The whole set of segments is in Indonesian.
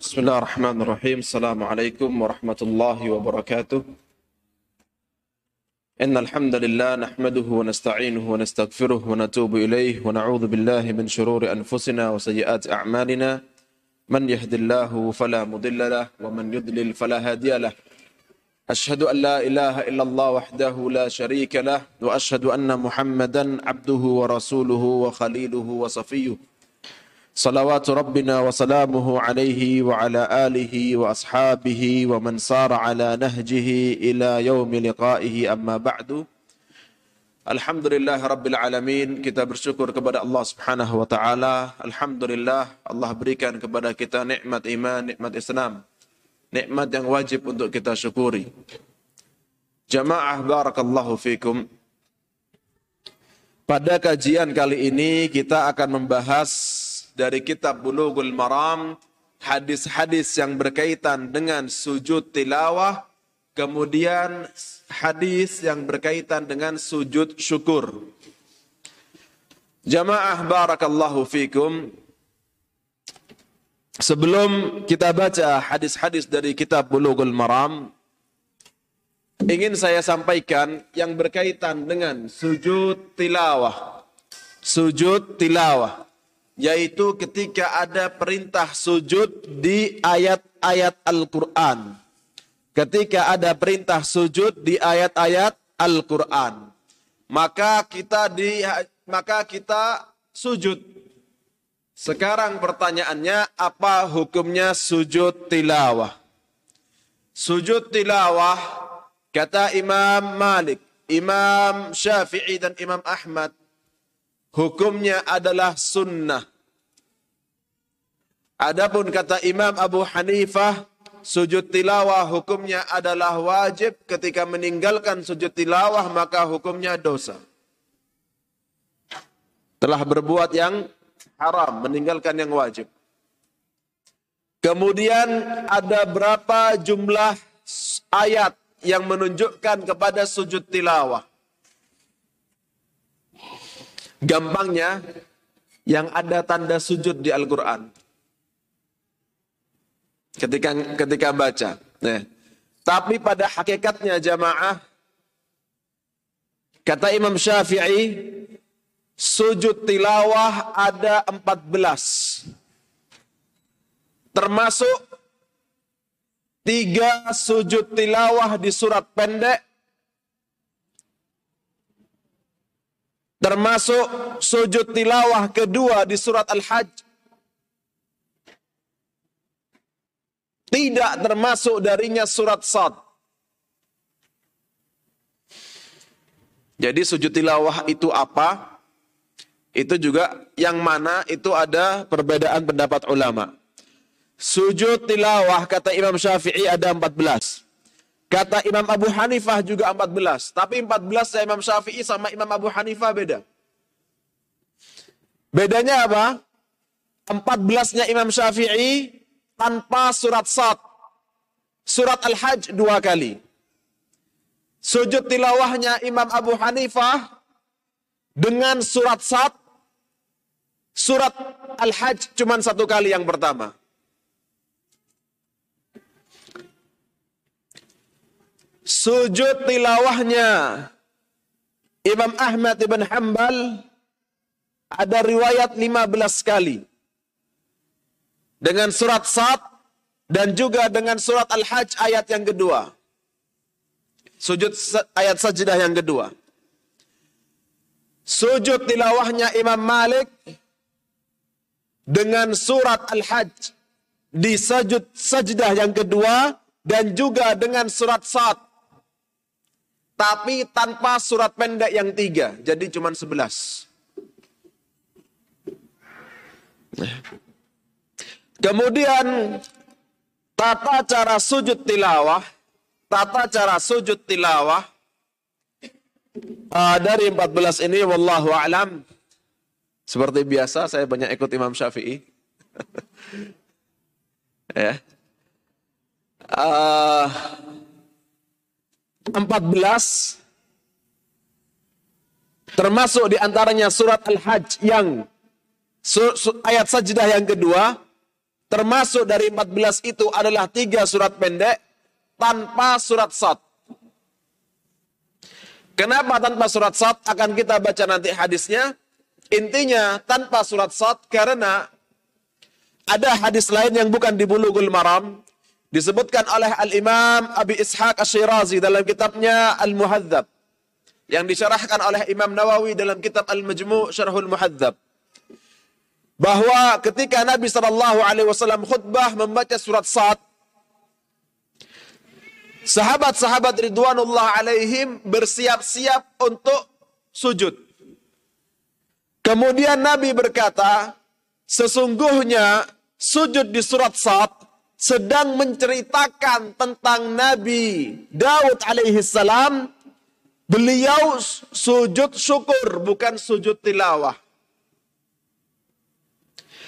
بسم الله الرحمن الرحيم السلام عليكم ورحمة الله وبركاته إن الحمد لله نحمده ونستعينه ونستغفره ونتوب إليه ونعوذ بالله من شرور أنفسنا وسيئات أعمالنا من يهد الله فلا مضل له ومن يضلل فلا هادي له أشهد أن لا إله إلا الله وحده لا شريك له وأشهد أن محمدا عبده ورسوله وخليله وصفيه Salawatu Rabbina wa salamuhu alaihi wa ala alihi wa ashabihi wa man sara ala nahjihi ila yaumi liqaihi amma ba'du. Alhamdulillah Rabbil Alamin Kita bersyukur kepada Allah Subhanahu Wa Taala. Alhamdulillah Allah berikan kepada kita nikmat iman, nikmat Islam Nikmat yang wajib untuk kita syukuri Jamaah Barakallahu Fikum Pada kajian kali ini kita akan membahas dari kitab Bulughul Maram hadis-hadis yang berkaitan dengan sujud tilawah kemudian hadis yang berkaitan dengan sujud syukur. Jamaah barakallahu fikum. Sebelum kita baca hadis-hadis dari kitab Bulughul Maram, ingin saya sampaikan yang berkaitan dengan sujud tilawah. Sujud tilawah yaitu ketika ada perintah sujud di ayat-ayat Al-Qur'an. Ketika ada perintah sujud di ayat-ayat Al-Qur'an, maka kita di maka kita sujud. Sekarang pertanyaannya apa hukumnya sujud tilawah? Sujud tilawah kata Imam Malik, Imam Syafi'i dan Imam Ahmad hukumnya adalah sunnah. Adapun kata Imam Abu Hanifah, sujud tilawah hukumnya adalah wajib ketika meninggalkan sujud tilawah maka hukumnya dosa. Telah berbuat yang haram, meninggalkan yang wajib. Kemudian ada berapa jumlah ayat yang menunjukkan kepada sujud tilawah. Gampangnya, yang ada tanda sujud di Al-Quran. Ketika ketika baca. Nah, tapi pada hakikatnya jamaah, kata Imam Syafi'i, sujud tilawah ada 14. Termasuk tiga sujud tilawah di surat pendek termasuk sujud tilawah kedua di surat Al-Hajj tidak termasuk darinya surat Sad. Jadi sujud tilawah itu apa? Itu juga yang mana itu ada perbedaan pendapat ulama. Sujud tilawah kata Imam Syafi'i ada 14. Kata Imam Abu Hanifah juga 14. Tapi 14 Imam Syafi'i sama Imam Abu Hanifah beda. Bedanya apa? 14-nya Imam Syafi'i tanpa surat Sad. Surat Al-Hajj dua kali. Sujud tilawahnya Imam Abu Hanifah dengan surat Sad. Surat Al-Hajj cuma satu kali yang pertama. Sujud tilawahnya Imam Ahmad ibn Hanbal ada riwayat 15 kali dengan surat Sad dan juga dengan surat Al-Hajj ayat yang kedua. Sujud ayat sajdah yang kedua. Sujud tilawahnya Imam Malik dengan surat Al-Hajj di sujud sajdah yang kedua dan juga dengan surat Sad tapi tanpa surat pendek yang tiga, jadi cuma sebelas. Kemudian tata cara sujud tilawah, tata cara sujud tilawah uh, dari 14 ini wallahu alam seperti biasa saya banyak ikut Imam Syafi'i. ya. Uh, 14 termasuk di antaranya surat Al-Hajj yang su, su, ayat sajdah yang kedua termasuk dari 14 itu adalah tiga surat pendek tanpa surat sad. Kenapa tanpa surat sad? Akan kita baca nanti hadisnya. Intinya tanpa surat sad karena ada hadis lain yang bukan di Bulughul Maram disebutkan oleh Al-Imam Abi Ishaq Asy-Syirazi dalam kitabnya Al-Muhadzab yang disyarahkan oleh Imam Nawawi dalam kitab Al-Majmu' Syarhul Muhadzab bahwa ketika Nabi Shallallahu alaihi wasallam khutbah membaca surat Sad sahabat-sahabat ridwanullah alaihim bersiap-siap untuk sujud. Kemudian Nabi berkata, sesungguhnya sujud di surat Sad sedang menceritakan tentang Nabi Daud alaihi salam Beliau sujud syukur, bukan sujud tilawah.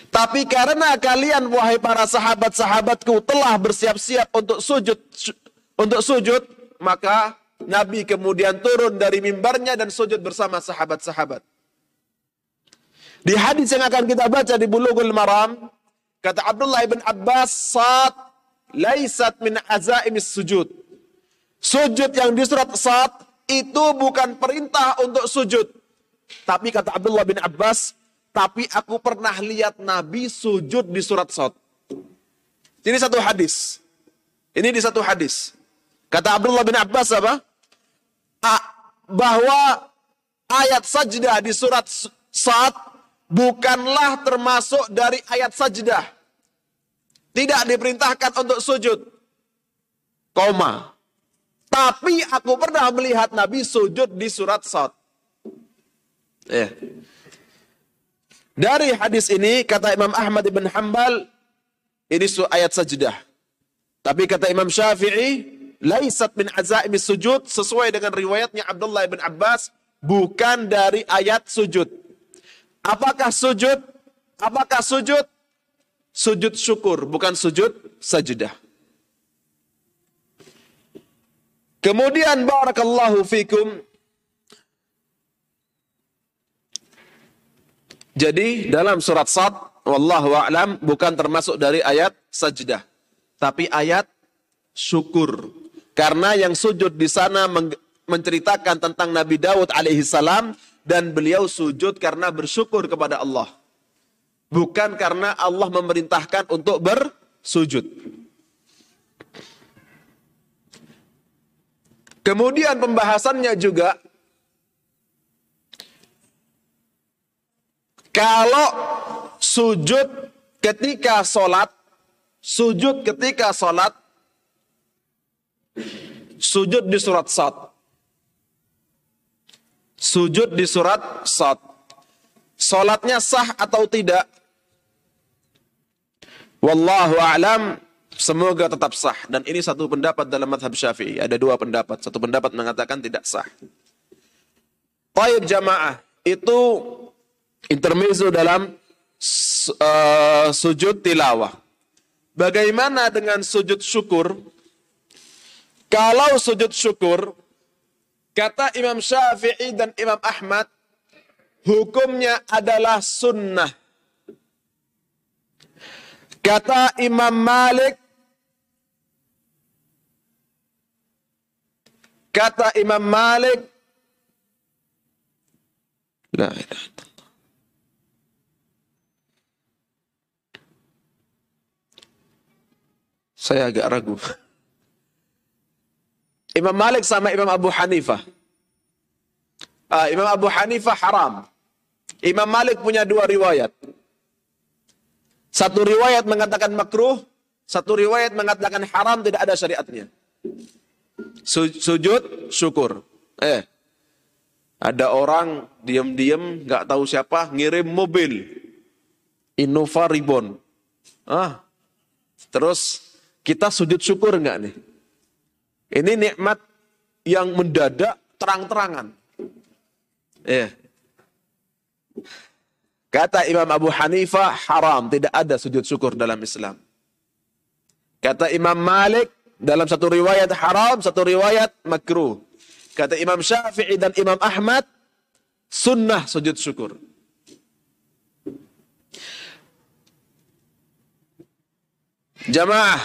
Tapi karena kalian wahai para sahabat-sahabatku telah bersiap-siap untuk sujud untuk sujud, maka Nabi kemudian turun dari mimbarnya dan sujud bersama sahabat-sahabat. Di hadis yang akan kita baca di Bulughul Maram, kata Abdullah bin Abbas, "Sat laisat min azaimis sujud." Sujud yang di surat Sat itu bukan perintah untuk sujud. Tapi kata Abdullah bin Abbas, tapi aku pernah lihat Nabi sujud di surat Sot. Ini satu hadis. Ini di satu hadis. Kata Abdullah bin Abbas apa? bahwa ayat sajdah di surat Sot bukanlah termasuk dari ayat sajdah. Tidak diperintahkan untuk sujud. Koma. Tapi aku pernah melihat Nabi sujud di surat Sot. Ya. Dari hadis ini kata Imam Ahmad bin Hambal ini ayat sajdah. Tapi kata Imam Syafi'i laisat min azaimis sujud sesuai dengan riwayatnya Abdullah bin Abbas bukan dari ayat sujud. Apakah sujud? Apakah sujud? Sujud syukur bukan sujud sajdah. Kemudian barakallahu fikum. Jadi dalam surat Sad, wallahu a'lam bukan termasuk dari ayat sajdah, tapi ayat syukur. Karena yang sujud di sana menceritakan tentang Nabi Daud alaihi salam dan beliau sujud karena bersyukur kepada Allah. Bukan karena Allah memerintahkan untuk bersujud. Kemudian pembahasannya juga kalau sujud ketika sholat, sujud ketika sholat, sujud di surat Sad. Sujud di surat Sad. Sholatnya sah atau tidak? Wallahu a'lam semoga tetap sah. Dan ini satu pendapat dalam madhab syafi'i. Ada dua pendapat. Satu pendapat mengatakan tidak sah. Taib jamaah. Itu intermezzo dalam uh, sujud tilawah. Bagaimana dengan sujud syukur? Kalau sujud syukur, kata Imam Syafi'i dan Imam Ahmad, hukumnya adalah sunnah. Kata Imam Malik, Kata Imam Malik, La Saya agak ragu. Imam Malik sama Imam Abu Hanifah. Uh, Imam Abu Hanifah haram. Imam Malik punya dua riwayat. Satu riwayat mengatakan makruh, satu riwayat mengatakan haram tidak ada syariatnya sujud syukur. Eh, ada orang diam-diam nggak tahu siapa ngirim mobil Innova Ribbon. Ah, terus kita sujud syukur nggak nih? Ini nikmat yang mendadak terang-terangan. Eh. Kata Imam Abu Hanifah haram, tidak ada sujud syukur dalam Islam. Kata Imam Malik dalam satu riwayat haram, satu riwayat makruh. Kata Imam Syafi'i dan Imam Ahmad, sunnah sujud syukur. Jamaah,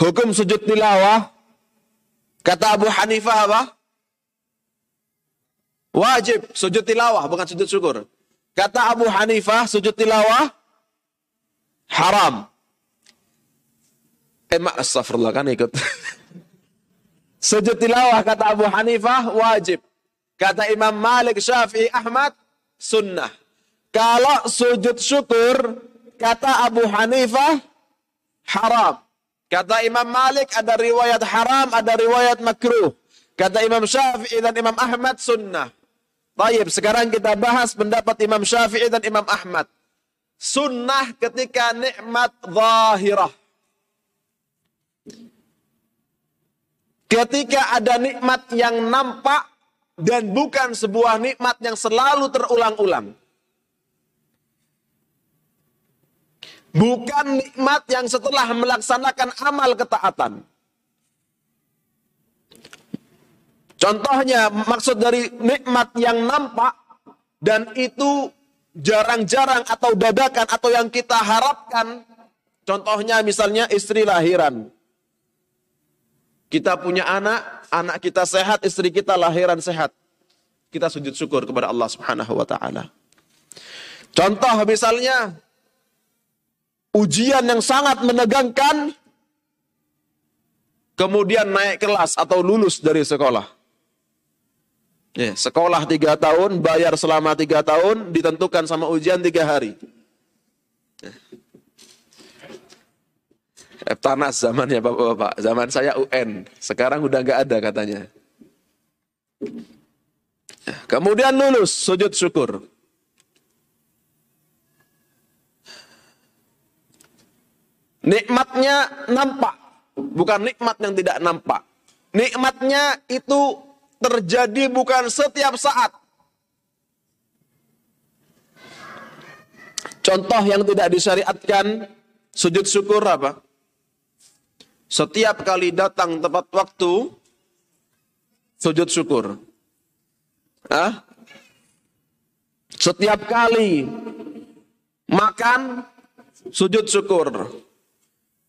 hukum sujud tilawah kata Abu Hanifah apa? Wajib sujud tilawah bukan sujud syukur. Kata Abu Hanifah sujud tilawah haram. Eh, mak, astagfirullah kan ikut. sujud tilawah kata Abu Hanifah wajib. Kata Imam Malik, Syafi'i, Ahmad sunnah. Kalau sujud syukur kata Abu Hanifah haram. Kata Imam Malik ada riwayat haram, ada riwayat makruh. Kata Imam Syafi'i dan Imam Ahmad sunnah. Baik, sekarang kita bahas pendapat Imam Syafi'i dan Imam Ahmad. Sunnah ketika nikmat zahirah. Ketika ada nikmat yang nampak dan bukan sebuah nikmat yang selalu terulang-ulang. Bukan nikmat yang setelah melaksanakan amal ketaatan. Contohnya maksud dari nikmat yang nampak dan itu jarang-jarang atau dadakan atau yang kita harapkan. Contohnya misalnya istri lahiran. Kita punya anak, anak kita sehat, istri kita lahiran sehat. Kita sujud syukur kepada Allah Subhanahu wa taala. Contoh misalnya ujian yang sangat menegangkan kemudian naik kelas atau lulus dari sekolah. Ya, sekolah tiga tahun, bayar selama tiga tahun, ditentukan sama ujian tiga hari. Eptanas zamannya bapak-bapak. Zaman saya UN. Sekarang udah nggak ada katanya. Kemudian lulus, sujud syukur. Nikmatnya nampak. Bukan nikmat yang tidak nampak. Nikmatnya itu terjadi bukan setiap saat. Contoh yang tidak disyariatkan sujud syukur apa? Setiap kali datang tepat waktu sujud syukur. Hah? Setiap kali makan sujud syukur.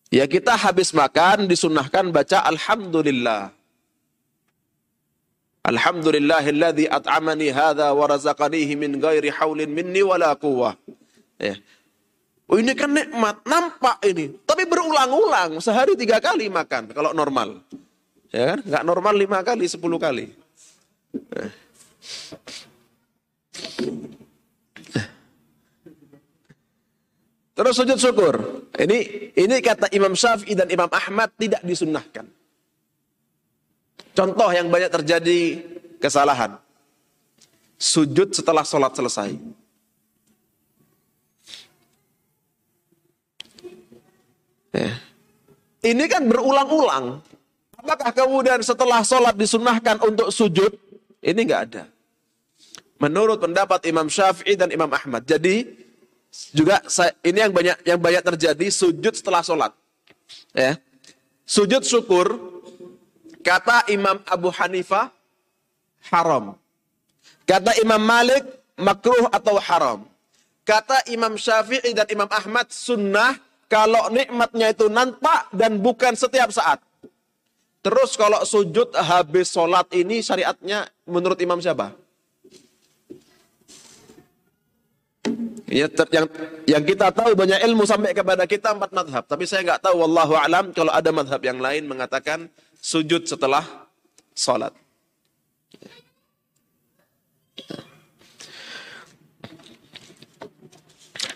Ya kita habis makan disunahkan baca Alhamdulillah. Alhamdulillahilladzi at'amani hadza wa razaqanihi min ghairi haulin minni wala quwwah. Ya. Oh ini kan nikmat, nampak ini. Tapi berulang-ulang, sehari tiga kali makan kalau normal. Ya kan? Nggak normal lima kali, sepuluh kali. Ya. Terus sujud syukur. Ini ini kata Imam Syafi'i dan Imam Ahmad tidak disunnahkan. Contoh yang banyak terjadi kesalahan. Sujud setelah sholat selesai. Ya. Ini kan berulang-ulang. Apakah kemudian setelah sholat disunahkan untuk sujud? Ini nggak ada. Menurut pendapat Imam Syafi'i dan Imam Ahmad. Jadi juga ini yang banyak yang banyak terjadi sujud setelah sholat. Ya. Sujud syukur Kata Imam Abu Hanifah, haram. Kata Imam Malik, makruh atau haram. Kata Imam Syafi'i dan Imam Ahmad, sunnah kalau nikmatnya itu nampak dan bukan setiap saat. Terus kalau sujud habis sholat ini syariatnya menurut Imam siapa? Ya, ter, yang yang kita tahu banyak ilmu sampai kepada kita empat madhab. Tapi saya nggak tahu, wallahu alam kalau ada madhab yang lain mengatakan sujud setelah salat.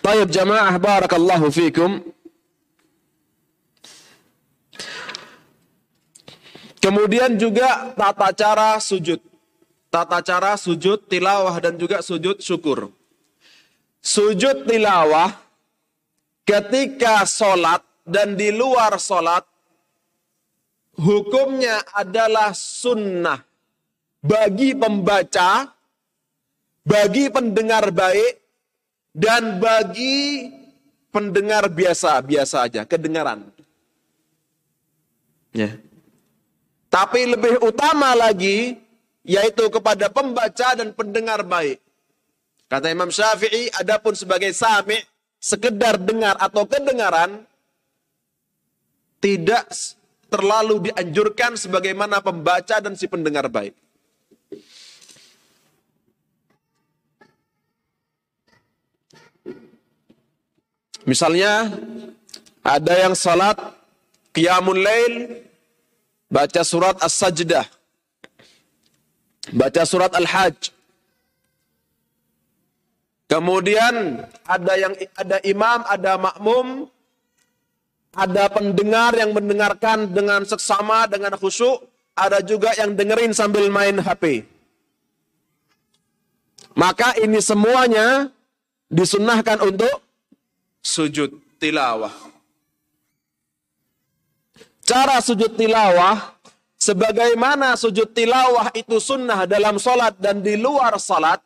Baik jamaah barakallahu fikum. Kemudian juga tata cara sujud. Tata cara sujud tilawah dan juga sujud syukur. Sujud tilawah ketika sholat dan di luar sholat hukumnya adalah sunnah bagi pembaca, bagi pendengar baik, dan bagi pendengar biasa-biasa aja, kedengaran. Ya. Tapi lebih utama lagi, yaitu kepada pembaca dan pendengar baik. Kata Imam Syafi'i, adapun sebagai sami, sekedar dengar atau kedengaran, tidak terlalu dianjurkan sebagaimana pembaca dan si pendengar baik. Misalnya ada yang salat qiyamul lail baca surat As-Sajdah. Baca surat Al-Hajj. Kemudian ada yang ada imam, ada makmum, ada pendengar yang mendengarkan dengan seksama, dengan khusyuk, ada juga yang dengerin sambil main HP. Maka ini semuanya disunahkan untuk sujud tilawah. Cara sujud tilawah, sebagaimana sujud tilawah itu sunnah dalam solat dan di luar solat,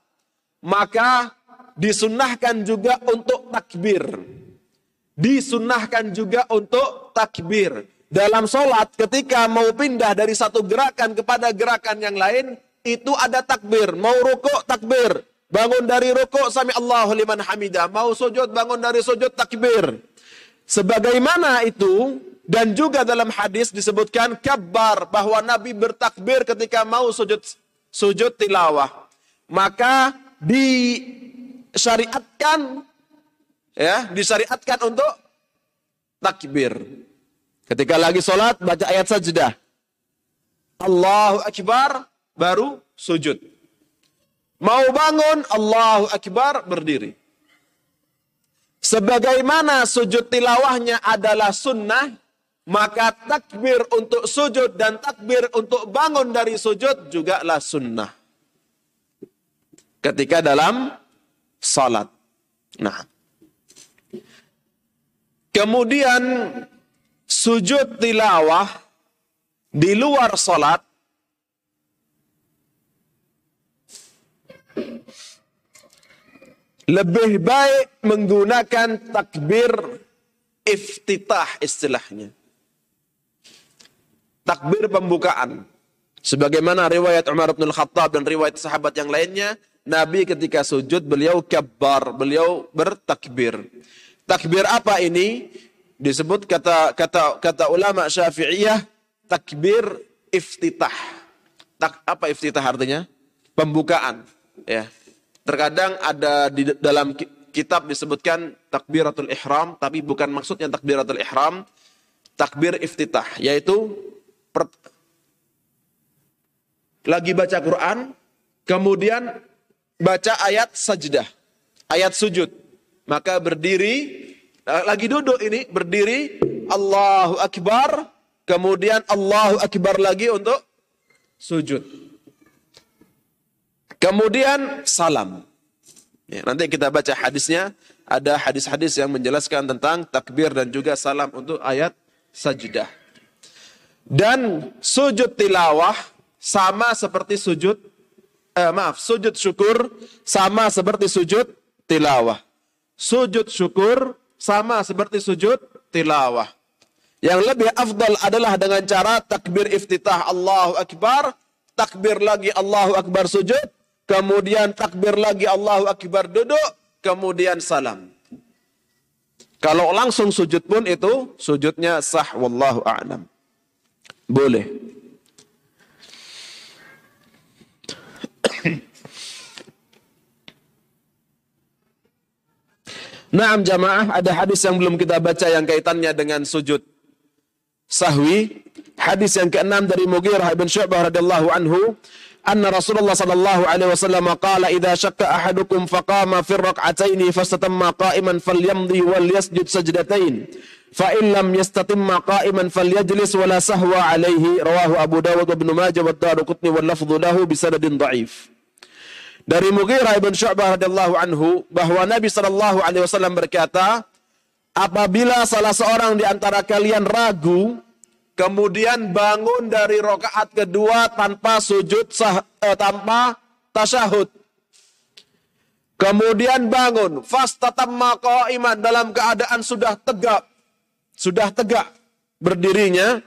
maka disunahkan juga untuk takbir. Disunahkan juga untuk takbir. Dalam solat ketika mau pindah dari satu gerakan kepada gerakan yang lain, itu ada takbir. Mau rukuk, takbir. Bangun dari rukuk sami Allahu liman hamidah. Mau sujud bangun dari sujud takbir. Sebagaimana itu dan juga dalam hadis disebutkan kabar bahwa Nabi bertakbir ketika mau sujud sujud tilawah. Maka disyariatkan ya, disyariatkan untuk takbir. Ketika lagi sholat baca ayat sajdah. Allahu Akbar baru sujud. Mau bangun, Allahu Akbar, berdiri. Sebagaimana sujud tilawahnya adalah sunnah, maka takbir untuk sujud dan takbir untuk bangun dari sujud juga lah sunnah. Ketika dalam salat. Nah. Kemudian sujud tilawah di luar salat lebih baik menggunakan takbir iftitah istilahnya. Takbir pembukaan. Sebagaimana riwayat Umar bin Khattab dan riwayat sahabat yang lainnya, Nabi ketika sujud beliau kabar, beliau bertakbir. Takbir apa ini? Disebut kata kata kata ulama Syafi'iyah takbir iftitah. Tak apa iftitah artinya? Pembukaan, ya. Terkadang ada di dalam kitab disebutkan takbiratul ihram, tapi bukan maksudnya takbiratul ihram, takbir iftitah, yaitu lagi baca Quran, kemudian baca ayat sajdah, ayat sujud. Maka berdiri, eh, lagi duduk ini, berdiri, Allahu Akbar, kemudian Allahu Akbar lagi untuk sujud. Kemudian salam. Ya, nanti kita baca hadisnya. Ada hadis-hadis yang menjelaskan tentang takbir dan juga salam untuk ayat sajdah. Dan sujud tilawah sama seperti sujud eh, maaf, sujud syukur sama seperti sujud tilawah. Sujud syukur sama seperti sujud tilawah. Yang lebih afdal adalah dengan cara takbir iftitah Allahu Akbar, takbir lagi Allahu Akbar sujud, kemudian takbir lagi Allahu Akbar duduk, kemudian salam. Kalau langsung sujud pun itu sujudnya sah wallahu a'lam. Boleh. Naam jamaah, ada hadis yang belum kita baca yang kaitannya dengan sujud sahwi. Hadis yang keenam dari Mughirah bin Syu'bah radhiyallahu anhu, anna Rasulullah sallallahu alaihi wasallam qala idza syakka ahadukum faqama fi raq'ataini fastatamma qa'iman falyamdi wal yasjud sajdatain. Fa in lam yastatimma qa'iman falyajlis wala sahwa alaihi rawahu Abu Dawud wa Ibnu Majah wa Daruqutni wal lafdhu lahu bi sanadin dha'if dari Mughirah ibn Syu'bah radhiyallahu anhu bahwa Nabi sallallahu alaihi wasallam berkata apabila salah seorang di antara kalian ragu kemudian bangun dari rokaat kedua tanpa sujud sah, eh, tanpa tasyahud. Kemudian bangun, fastatamma iman dalam keadaan sudah tegak, sudah tegak berdirinya.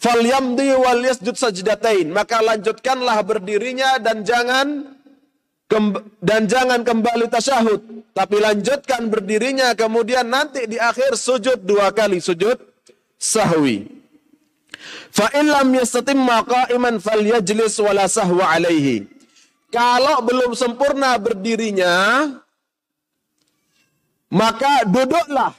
Falyamdi wal yasjud sajdatain. Maka lanjutkanlah berdirinya dan jangan dan jangan kembali tasyahud, tapi lanjutkan berdirinya kemudian nanti di akhir sujud dua kali sujud sahwi. Fa in lam yastatimma qa'iman falyajlis wala sahwa alaihi. Kalau belum sempurna berdirinya, maka duduklah.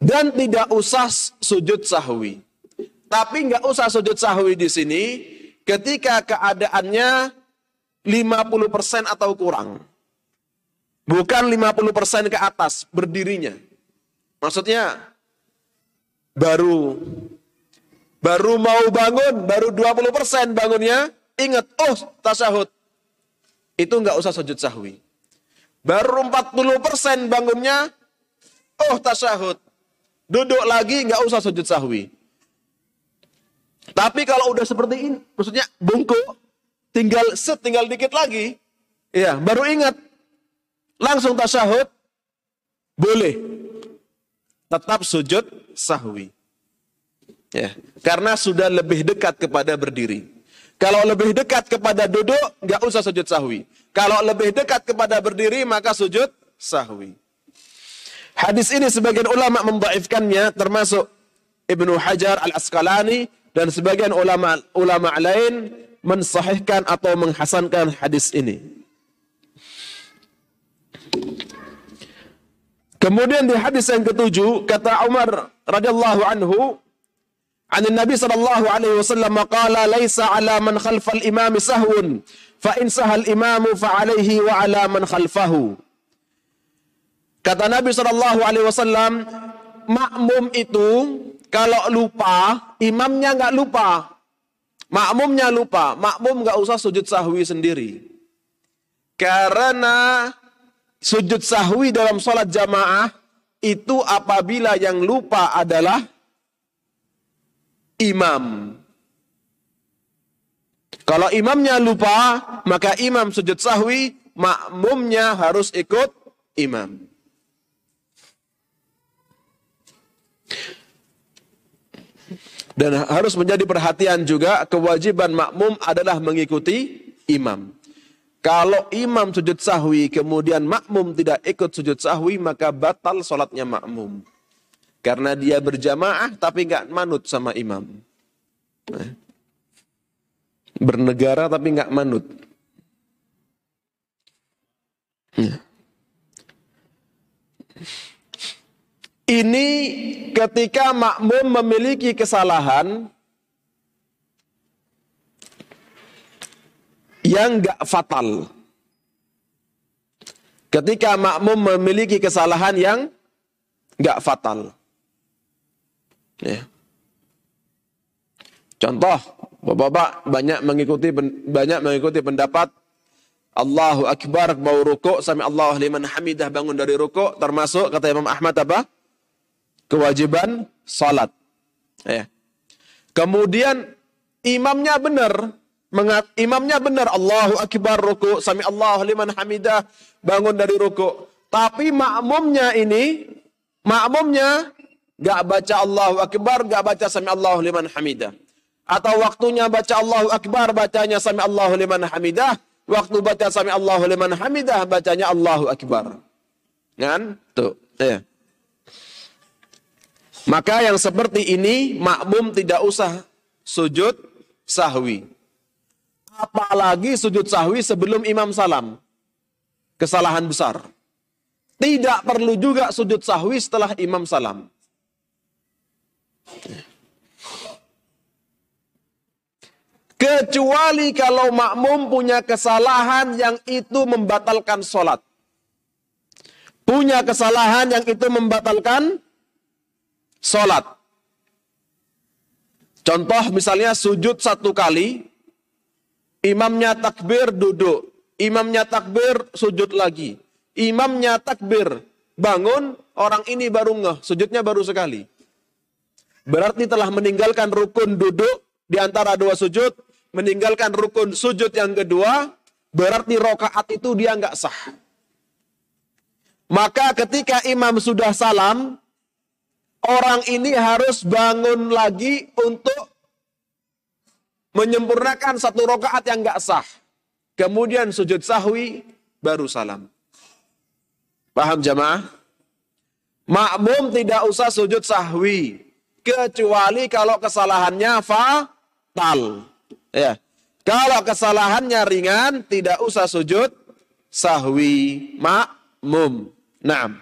Dan tidak usah sujud sahwi. Tapi nggak usah sujud sahwi di sini ketika keadaannya 50% atau kurang. Bukan 50% ke atas berdirinya. Maksudnya baru baru mau bangun, baru 20% bangunnya, ingat, oh tasyahud. Itu nggak usah sujud sahwi. Baru 40% bangunnya, oh tasyahud. Duduk lagi nggak usah sujud sahwi. Tapi kalau udah seperti ini, maksudnya bungkuk, tinggal setinggal dikit lagi, ya baru ingat, langsung tasyahud, boleh. Tetap sujud sahwi. Ya, karena sudah lebih dekat kepada berdiri. Kalau lebih dekat kepada duduk, nggak usah sujud sahwi. Kalau lebih dekat kepada berdiri, maka sujud sahwi. Hadis ini sebagian ulama membaifkannya, termasuk Ibnu Hajar al-Asqalani dan sebagian ulama ulama lain mensahihkan atau menghasankan hadis ini. Kemudian di hadis yang ketujuh kata Umar radhiyallahu anhu عن النبي صلى الله عليه وسلم قال ليس على من خلف الإمام سهو فإن سهى الإمام فعليه وعلى من خلفه Kata Nabi Shallallahu Alaihi Wasallam, makmum itu kalau lupa, imamnya nggak lupa, makmumnya lupa, makmum nggak usah sujud sahwi sendiri, karena sujud sahwi dalam sholat jamaah itu apabila yang lupa adalah imam. Kalau imamnya lupa, maka imam sujud sahwi, makmumnya harus ikut imam. Dan harus menjadi perhatian juga kewajiban makmum adalah mengikuti imam. Kalau imam sujud sahwi kemudian makmum tidak ikut sujud sahwi maka batal sholatnya makmum. Karena dia berjamaah tapi nggak manut sama imam. Nah. Bernegara tapi nggak manut. Ya. Ini ketika makmum memiliki kesalahan yang gak fatal. Ketika makmum memiliki kesalahan yang gak fatal. Ya. Contoh, bapak-bapak banyak mengikuti banyak mengikuti pendapat Allahu Akbar mau rukuk sampai Allah liman hamidah bangun dari rukuk termasuk kata Imam Ahmad apa? Kewajiban salat. Ya. Kemudian imamnya benar, mengat, imamnya benar Allahu akbar ruku, sami Allahu liman hamidah, bangun dari ruku. Tapi makmumnya ini, makmumnya gak baca Allahu akbar, gak baca sami Allahu liman hamidah. Atau waktunya baca Allahu akbar, bacanya sami Allahu liman hamidah. Waktu baca sami Allahu liman hamidah, bacanya Allahu akbar. Kan? Tuh, ya. Maka yang seperti ini makmum tidak usah sujud sahwi. Apalagi sujud sahwi sebelum imam salam. Kesalahan besar. Tidak perlu juga sujud sahwi setelah imam salam. Kecuali kalau makmum punya kesalahan yang itu membatalkan sholat. Punya kesalahan yang itu membatalkan sholat. Contoh misalnya sujud satu kali, imamnya takbir duduk, imamnya takbir sujud lagi, imamnya takbir bangun, orang ini baru ngeh, sujudnya baru sekali. Berarti telah meninggalkan rukun duduk di antara dua sujud, meninggalkan rukun sujud yang kedua, berarti rokaat itu dia nggak sah. Maka ketika imam sudah salam, orang ini harus bangun lagi untuk menyempurnakan satu rokaat yang gak sah. Kemudian sujud sahwi, baru salam. Paham jamaah? Makmum tidak usah sujud sahwi kecuali kalau kesalahannya fatal. Ya. Kalau kesalahannya ringan tidak usah sujud sahwi makmum. Naam.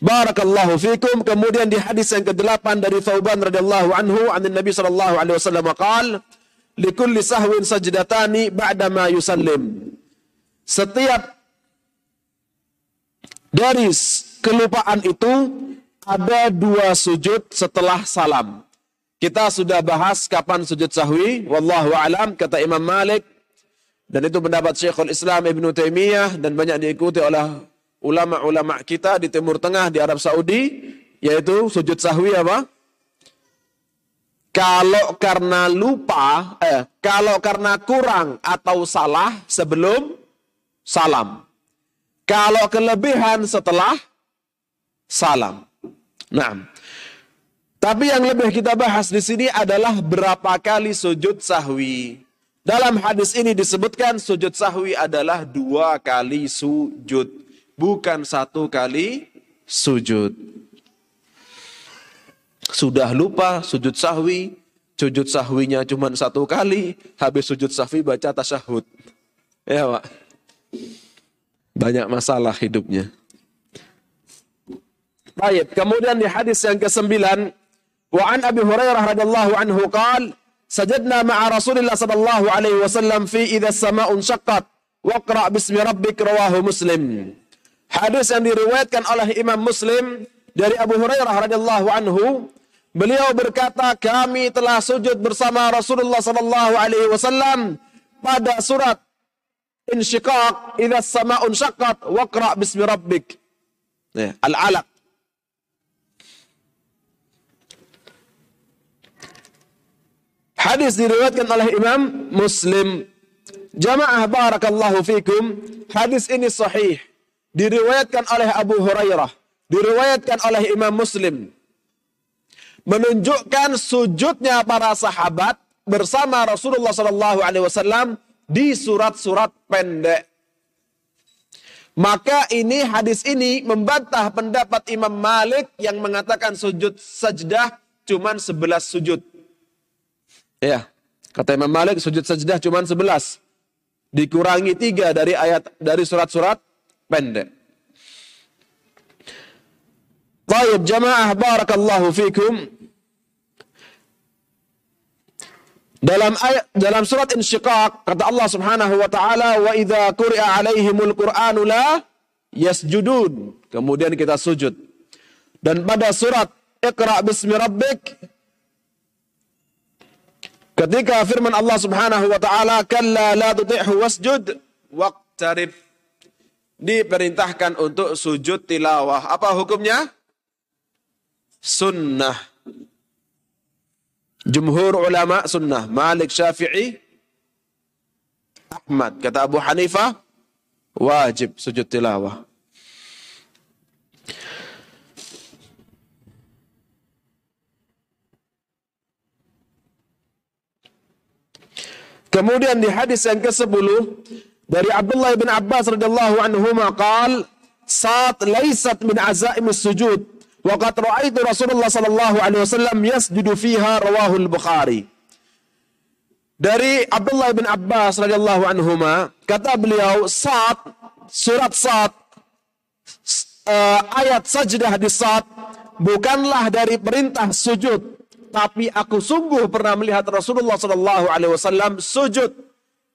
Barakallahu fikum. Kemudian di hadis yang ke-8 dari Thauban radhiyallahu anhu an Nabi sallallahu alaihi wasallam qaal likulli sahwin sajdatani ba'da ma yusallim. Setiap dari kelupaan itu ada dua sujud setelah salam. Kita sudah bahas kapan sujud sahwi. Wallahu alam kata Imam Malik dan itu pendapat Syekhul Islam Ibn Taimiyah dan banyak diikuti oleh ulama-ulama kita di Timur Tengah di Arab Saudi yaitu sujud sahwi apa? Kalau karena lupa, eh, kalau karena kurang atau salah sebelum salam. Kalau kelebihan setelah salam. Nah, tapi yang lebih kita bahas di sini adalah berapa kali sujud sahwi. Dalam hadis ini disebutkan sujud sahwi adalah dua kali sujud, bukan satu kali sujud. Sudah lupa sujud sahwi, sujud sahwinya cuma satu kali, habis sujud sahwi baca tasyahud. Ya, Pak. Banyak masalah hidupnya. Baik, kemudian di hadis yang ke-9 wa an Abi Hurairah radhiyallahu anhu qaal sajadna ma'a Rasulillah sallallahu alaihi wasallam fi idza as-sama'u syaqqat waqra bismi rabbik rawahu Muslim. Hadis yang diriwayatkan oleh Imam Muslim dari Abu Hurairah radhiyallahu anhu beliau berkata kami telah sujud bersama Rasulullah sallallahu alaihi wasallam pada surat Insyiqaq idza as-sama'u syaqqat waqra bismi rabbik. Ya, Al-Alaq Hadis diriwayatkan oleh Imam Muslim. Jamaah barakallahu fikum. Hadis ini sahih. Diriwayatkan oleh Abu Hurairah. Diriwayatkan oleh Imam Muslim. Menunjukkan sujudnya para sahabat bersama Rasulullah Sallallahu Alaihi Wasallam di surat-surat pendek. Maka ini hadis ini membantah pendapat Imam Malik yang mengatakan sujud sajdah cuman 11 sujud. Ya, kata Imam Malik sujud sajdah cuma 11. Dikurangi tiga dari ayat dari surat-surat pendek. Baik, jamaah barakallahu fikum. Dalam ayat dalam surat Insyiqaq kata Allah Subhanahu wa taala wa idza quri'a alaihimul qur'anu la yasjudun. Kemudian kita sujud. Dan pada surat Iqra bismi rabbik Ketika firman Allah Subhanahu wa taala, "Kalla la tuti'hu wasjud waqtarib." Diperintahkan untuk sujud tilawah. Apa hukumnya? Sunnah. Jumhur ulama sunnah. Malik Syafi'i, Ahmad. Kata Abu Hanifah, wajib sujud tilawah. Kemudian di hadis yang ke-10 dari Abdullah bin Abbas radhiyallahu anhu maqal saat laysat min azaim sujud wa qad ra'aitu Rasulullah sallallahu alaihi wasallam yasjudu fiha rawahu al-Bukhari. Dari Abdullah bin Abbas radhiyallahu anhu kata beliau saat surat saat uh, ayat sajdah di saat bukanlah dari perintah sujud tapi aku sungguh pernah melihat Rasulullah Shallallahu Alaihi Wasallam sujud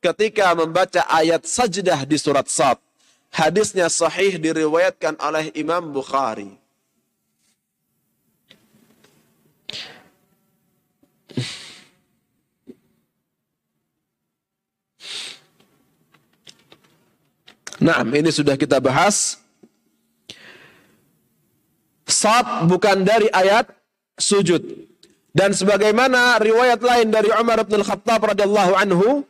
ketika membaca ayat sajdah di surat Sad. Hadisnya sahih diriwayatkan oleh Imam Bukhari. Nah, ini sudah kita bahas. Sad bukan dari ayat sujud. Dan sebagaimana riwayat lain dari Umar bin Khattab radhiyallahu anhu,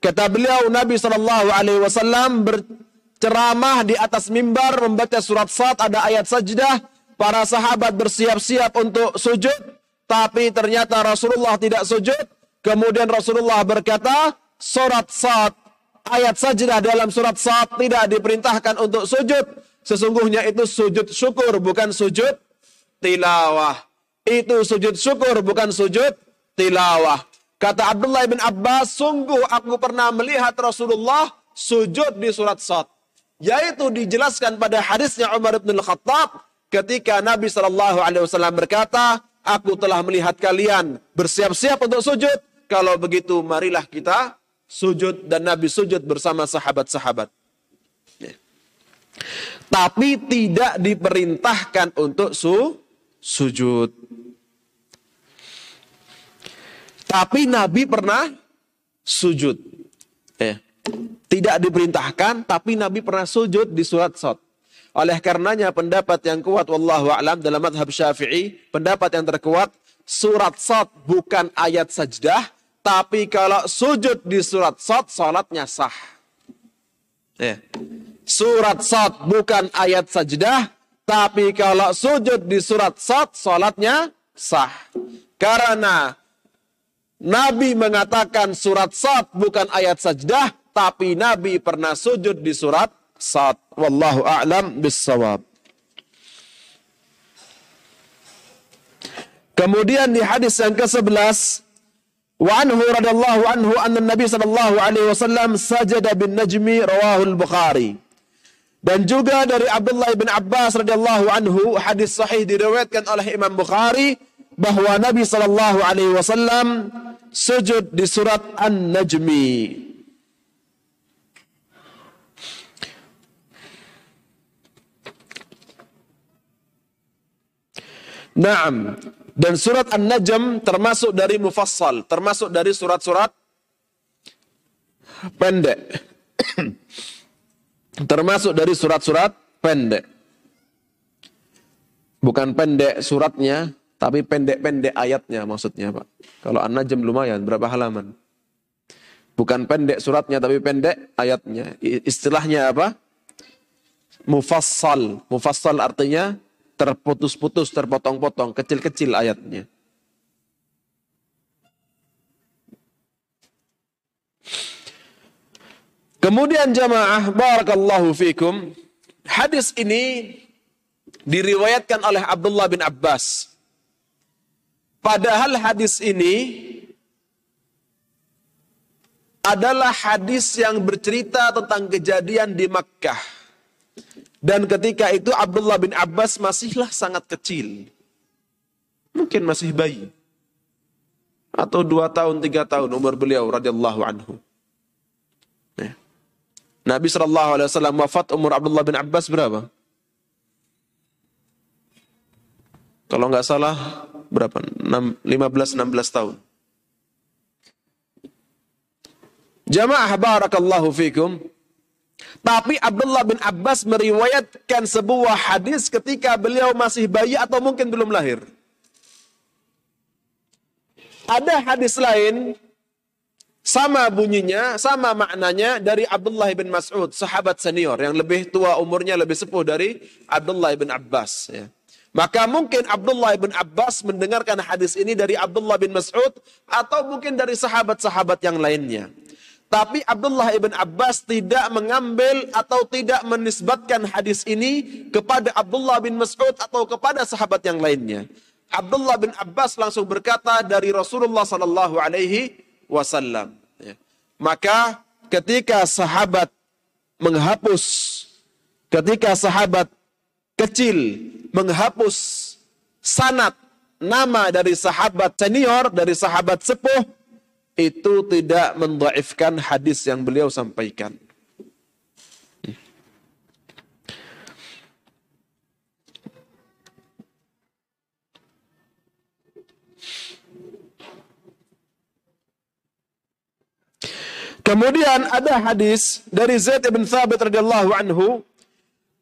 kata beliau Nabi wasallam berceramah di atas mimbar membaca surat Sad ada ayat sajdah, para sahabat bersiap-siap untuk sujud, tapi ternyata Rasulullah tidak sujud. Kemudian Rasulullah berkata, surat Sad ayat sajdah dalam surat Sad tidak diperintahkan untuk sujud sesungguhnya itu sujud syukur bukan sujud tilawah. Itu sujud syukur bukan sujud tilawah. Kata Abdullah bin Abbas, sungguh aku pernah melihat Rasulullah sujud di surat Sad. Yaitu dijelaskan pada hadisnya Umar bin Khattab ketika Nabi Shallallahu Alaihi Wasallam berkata, aku telah melihat kalian bersiap-siap untuk sujud. Kalau begitu, marilah kita sujud dan Nabi sujud bersama sahabat-sahabat. Ya. Tapi tidak diperintahkan untuk su sujud. Tapi Nabi pernah sujud. Eh, tidak diperintahkan, tapi Nabi pernah sujud di surat Sot. Oleh karenanya pendapat yang kuat, wallahu a'lam dalam madhab syafi'i, pendapat yang terkuat, surat Sot bukan ayat sajdah, tapi kalau sujud di surat Sot, salatnya sah. Eh, surat Sot bukan ayat sajdah, tapi kalau sujud di surat Sot, salatnya sah. Karena Nabi mengatakan surat Sad bukan ayat sajdah, tapi Nabi pernah sujud di surat Sad. Wallahu a'lam bissawab. Kemudian di hadis yang ke-11, wa anhu radhiyallahu anhu anna Nabi sallallahu alaihi wasallam sajada bin najmi rawahul Bukhari. Dan juga dari Abdullah bin Abbas radhiyallahu anhu hadis sahih diriwayatkan oleh Imam Bukhari bahwa Nabi sallallahu alaihi wasallam sujud di surat An-Najmi. Naam. Dan surat An-Najm termasuk dari mufassal, termasuk dari surat-surat pendek. termasuk dari surat-surat pendek. Bukan pendek suratnya, tapi pendek-pendek ayatnya maksudnya Pak. Kalau An-Najm lumayan, berapa halaman? Bukan pendek suratnya, tapi pendek ayatnya. Istilahnya apa? Mufassal. Mufassal artinya terputus-putus, terpotong-potong, kecil-kecil ayatnya. Kemudian jamaah, barakallahu fikum. Hadis ini diriwayatkan oleh Abdullah bin Abbas Padahal hadis ini adalah hadis yang bercerita tentang kejadian di Makkah. Dan ketika itu Abdullah bin Abbas masihlah sangat kecil. Mungkin masih bayi. Atau dua tahun, tiga tahun umur beliau radhiyallahu anhu. Ya. Nabi SAW wafat umur Abdullah bin Abbas berapa? Kalau nggak salah berapa? 15-16 tahun. Jamaah barakallahu fikum. Tapi Abdullah bin Abbas meriwayatkan sebuah hadis ketika beliau masih bayi atau mungkin belum lahir. Ada hadis lain sama bunyinya, sama maknanya dari Abdullah bin Mas'ud, sahabat senior yang lebih tua umurnya, lebih sepuh dari Abdullah bin Abbas. Ya. Maka mungkin Abdullah bin Abbas mendengarkan hadis ini dari Abdullah bin Mas'ud atau mungkin dari sahabat-sahabat yang lainnya. Tapi Abdullah bin Abbas tidak mengambil atau tidak menisbatkan hadis ini kepada Abdullah bin Mas'ud atau kepada sahabat yang lainnya. Abdullah bin Abbas langsung berkata dari Rasulullah sallallahu alaihi wasallam. Ya. Maka ketika sahabat menghapus ketika sahabat kecil menghapus sanat nama dari sahabat senior, dari sahabat sepuh, itu tidak mendaifkan hadis yang beliau sampaikan. Kemudian ada hadis dari Zaid bin Thabit radhiyallahu anhu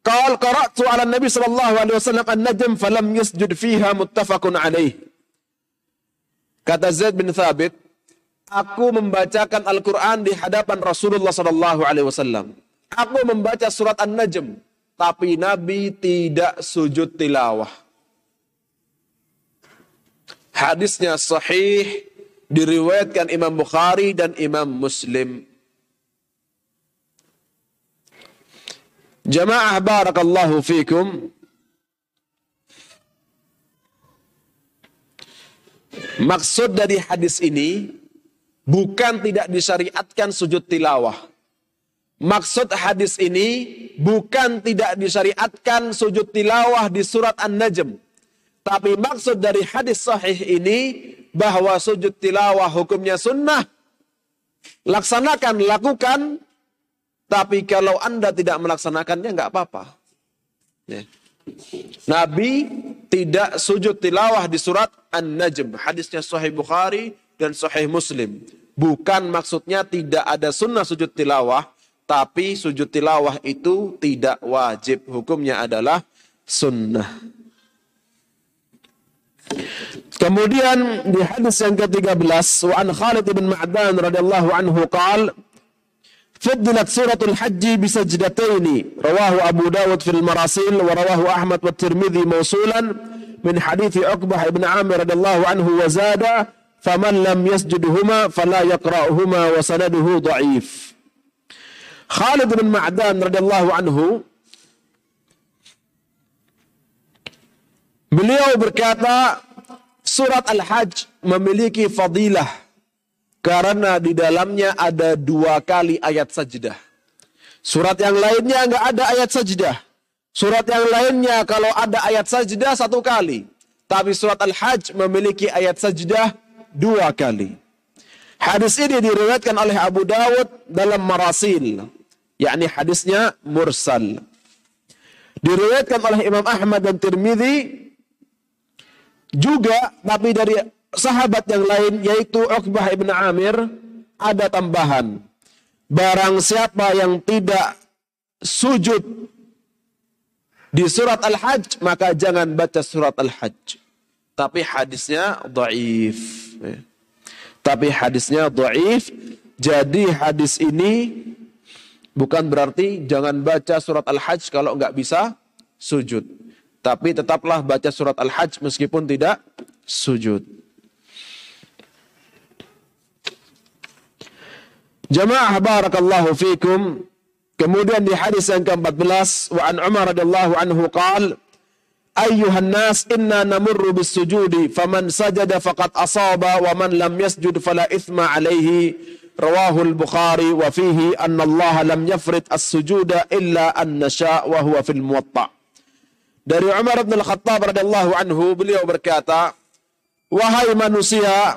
Qal qara'tu 'ala Nabi sallallahu alaihi wasallam an-najm falam yasjud fiha muttafaqun alaih. Kata Zaid bin Thabit, aku membacakan Al-Qur'an di hadapan Rasulullah sallallahu alaihi wasallam. Aku membaca surat An-Najm, tapi Nabi tidak sujud tilawah. Hadisnya sahih diriwayatkan Imam Bukhari dan Imam Muslim. Jamaah barakallahu fikum. Maksud dari hadis ini bukan tidak disyariatkan sujud tilawah. Maksud hadis ini bukan tidak disyariatkan sujud tilawah di surat An-Najm. Tapi maksud dari hadis sahih ini bahwa sujud tilawah hukumnya sunnah. Laksanakan, lakukan. Tapi kalau anda tidak melaksanakannya nggak apa-apa. Ya. Nabi tidak sujud tilawah di surat An-Najm. Hadisnya Sahih Bukhari dan Sahih Muslim. Bukan maksudnya tidak ada sunnah sujud tilawah, tapi sujud tilawah itu tidak wajib. Hukumnya adalah sunnah. Kemudian di hadis yang ke-13 wa an Khalid bin Ma'dan radhiyallahu anhu qala فضلت سورة الحج بسجدتين. رواه أبو داود في المراسيل ورواه أحمد والترمذي موصولا من حديث عقبة بن عامر رضي الله عنه وزاد فمن لم يسجدهما فلا يقرأهما وسنده ضعيف. خالد بن معدان رضي الله عنه Beliau berkata, surat Al-Hajj memiliki fadilah. Karena di dalamnya ada dua kali ayat sajdah. Surat yang lainnya nggak ada ayat sajdah. Surat yang lainnya kalau ada ayat sajdah satu kali. Tapi surat Al-Hajj memiliki ayat sajdah dua kali. Hadis ini diriwayatkan oleh Abu Dawud dalam Marasil. yakni hadisnya mursal. Diriwayatkan oleh Imam Ahmad dan Tirmidzi juga tapi dari sahabat yang lain yaitu Uqbah ibn Amir ada tambahan. Barang siapa yang tidak sujud di surat Al-Hajj maka jangan baca surat Al-Hajj. Tapi hadisnya dhaif. Tapi hadisnya dhaif. Jadi hadis ini bukan berarti jangan baca surat Al-Hajj kalau nggak bisa sujud. Tapi tetaplah baca surat Al-Hajj meskipun tidak sujud. Jamaah barakallahu fikum. Kemudian di hadis yang ke-14 wa an Umar radhiyallahu anhu qal Ayyuhan nas inna namurru bis sujudi faman sajada faqad asaba wa man lam yasjud fala ithma alayhi rawahu al-Bukhari wa fihi anna Allah lam yafrid as-sujuda illa an nasha wa huwa fil muwatta' Dari Umar bin Al-Khattab radhiyallahu anhu beliau berkata, "Wahai manusia."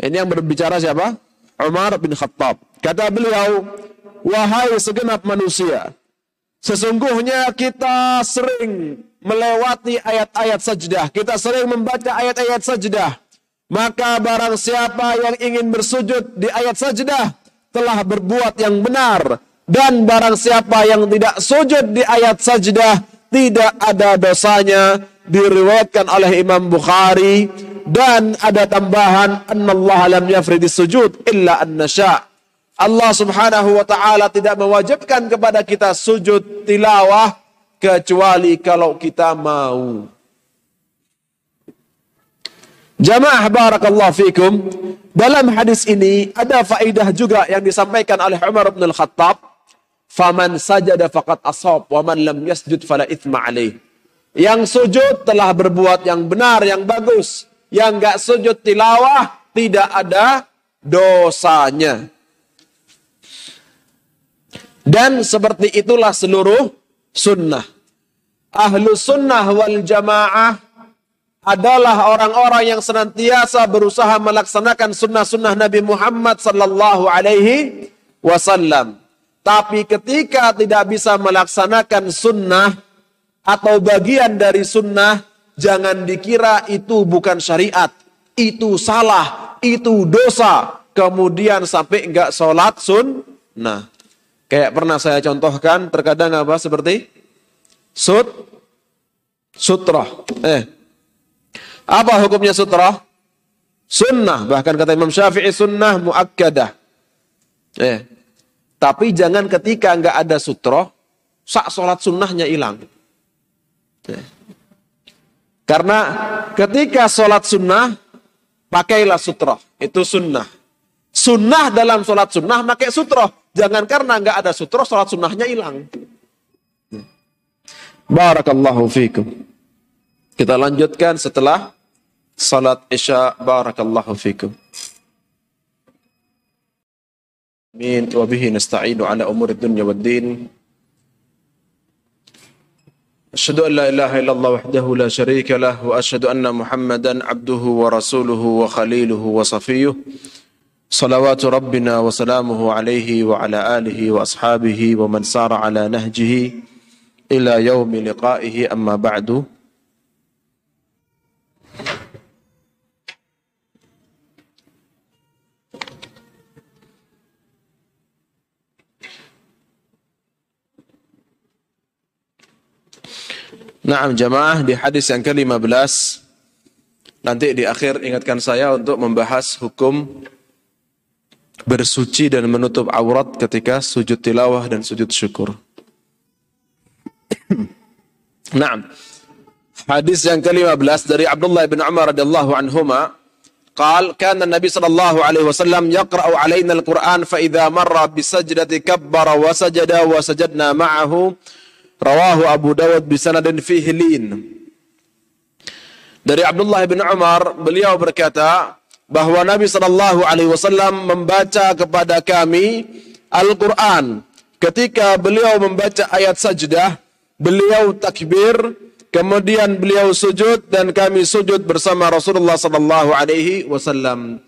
Ini yang berbicara siapa? Umar bin Khattab. Kata beliau, "Wahai segenap manusia, sesungguhnya kita sering melewati ayat-ayat sajdah. Kita sering membaca ayat-ayat sajdah. Maka barang siapa yang ingin bersujud di ayat sajdah telah berbuat yang benar dan barang siapa yang tidak sujud di ayat sajdah, tidak ada dosanya. Diriwayatkan oleh Imam Bukhari. Dan ada tambahan, Allah lam yafridi sujud illa an nasya. Allah subhanahu wa ta'ala tidak mewajibkan kepada kita sujud tilawah kecuali kalau kita mau. Jamaah barakallahu fikum. Dalam hadis ini ada faidah juga yang disampaikan oleh Umar bin Al-Khattab Faman sajada faqad asab wa man lam yasjud fala ithma alaih. Yang sujud telah berbuat yang benar, yang bagus. Yang enggak sujud tilawah tidak ada dosanya. Dan seperti itulah seluruh sunnah. Ahlu sunnah wal jamaah adalah orang-orang yang senantiasa berusaha melaksanakan sunnah-sunnah Nabi Muhammad sallallahu alaihi wasallam. Tapi ketika tidak bisa melaksanakan sunnah atau bagian dari sunnah, jangan dikira itu bukan syariat. Itu salah, itu dosa. Kemudian sampai enggak sholat sunnah. Kayak pernah saya contohkan, terkadang apa seperti sut, sutroh. Eh, apa hukumnya sutroh? Sunnah, bahkan kata Imam Syafi'i sunnah muakkadah. Eh, tapi jangan ketika nggak ada sutro, sak sholat sunnahnya hilang. Karena ketika sholat sunnah, pakailah sutro. Itu sunnah. Sunnah dalam sholat sunnah pakai sutroh. Jangan karena nggak ada sutroh, sholat sunnahnya hilang. Barakallahu fikum. Kita lanjutkan setelah salat isya. Barakallahu fikum. Amin. Wa bihi nasta'inu ala umuri dunya wad din. أشهد أن لا إله إلا الله وحده لا شريك له وأشهد أن محمدا عبده ورسوله وخليله وصفيه. صلوات ربنا وسلامه عليه وعلى آله وأصحابه ومن سار على نهجه إلى يوم لقائه أما بعد. Nah, jamaah di hadis yang ke-15 nanti di akhir ingatkan saya untuk membahas hukum bersuci dan menutup aurat ketika sujud tilawah dan sujud syukur. Naam. Hadis yang ke-15 dari Abdullah bin Umar radhiyallahu anhuma قال كان النبي صلى الله عليه وسلم يقرأ علينا القرآن فإذا مر بسجدة كبر وسجد وسجدنا معه Rawahu Abu Dawud bisana dan. Dari Abdullah bin Umar, beliau berkata bahwa Nabi Shallallahu Alaihi Wasallam membaca kepada kami Al-Quran. Ketika beliau membaca ayat sajdah, beliau takbir, kemudian beliau sujud dan kami sujud bersama Rasulullah Shallallahu Alaihi Wasallam.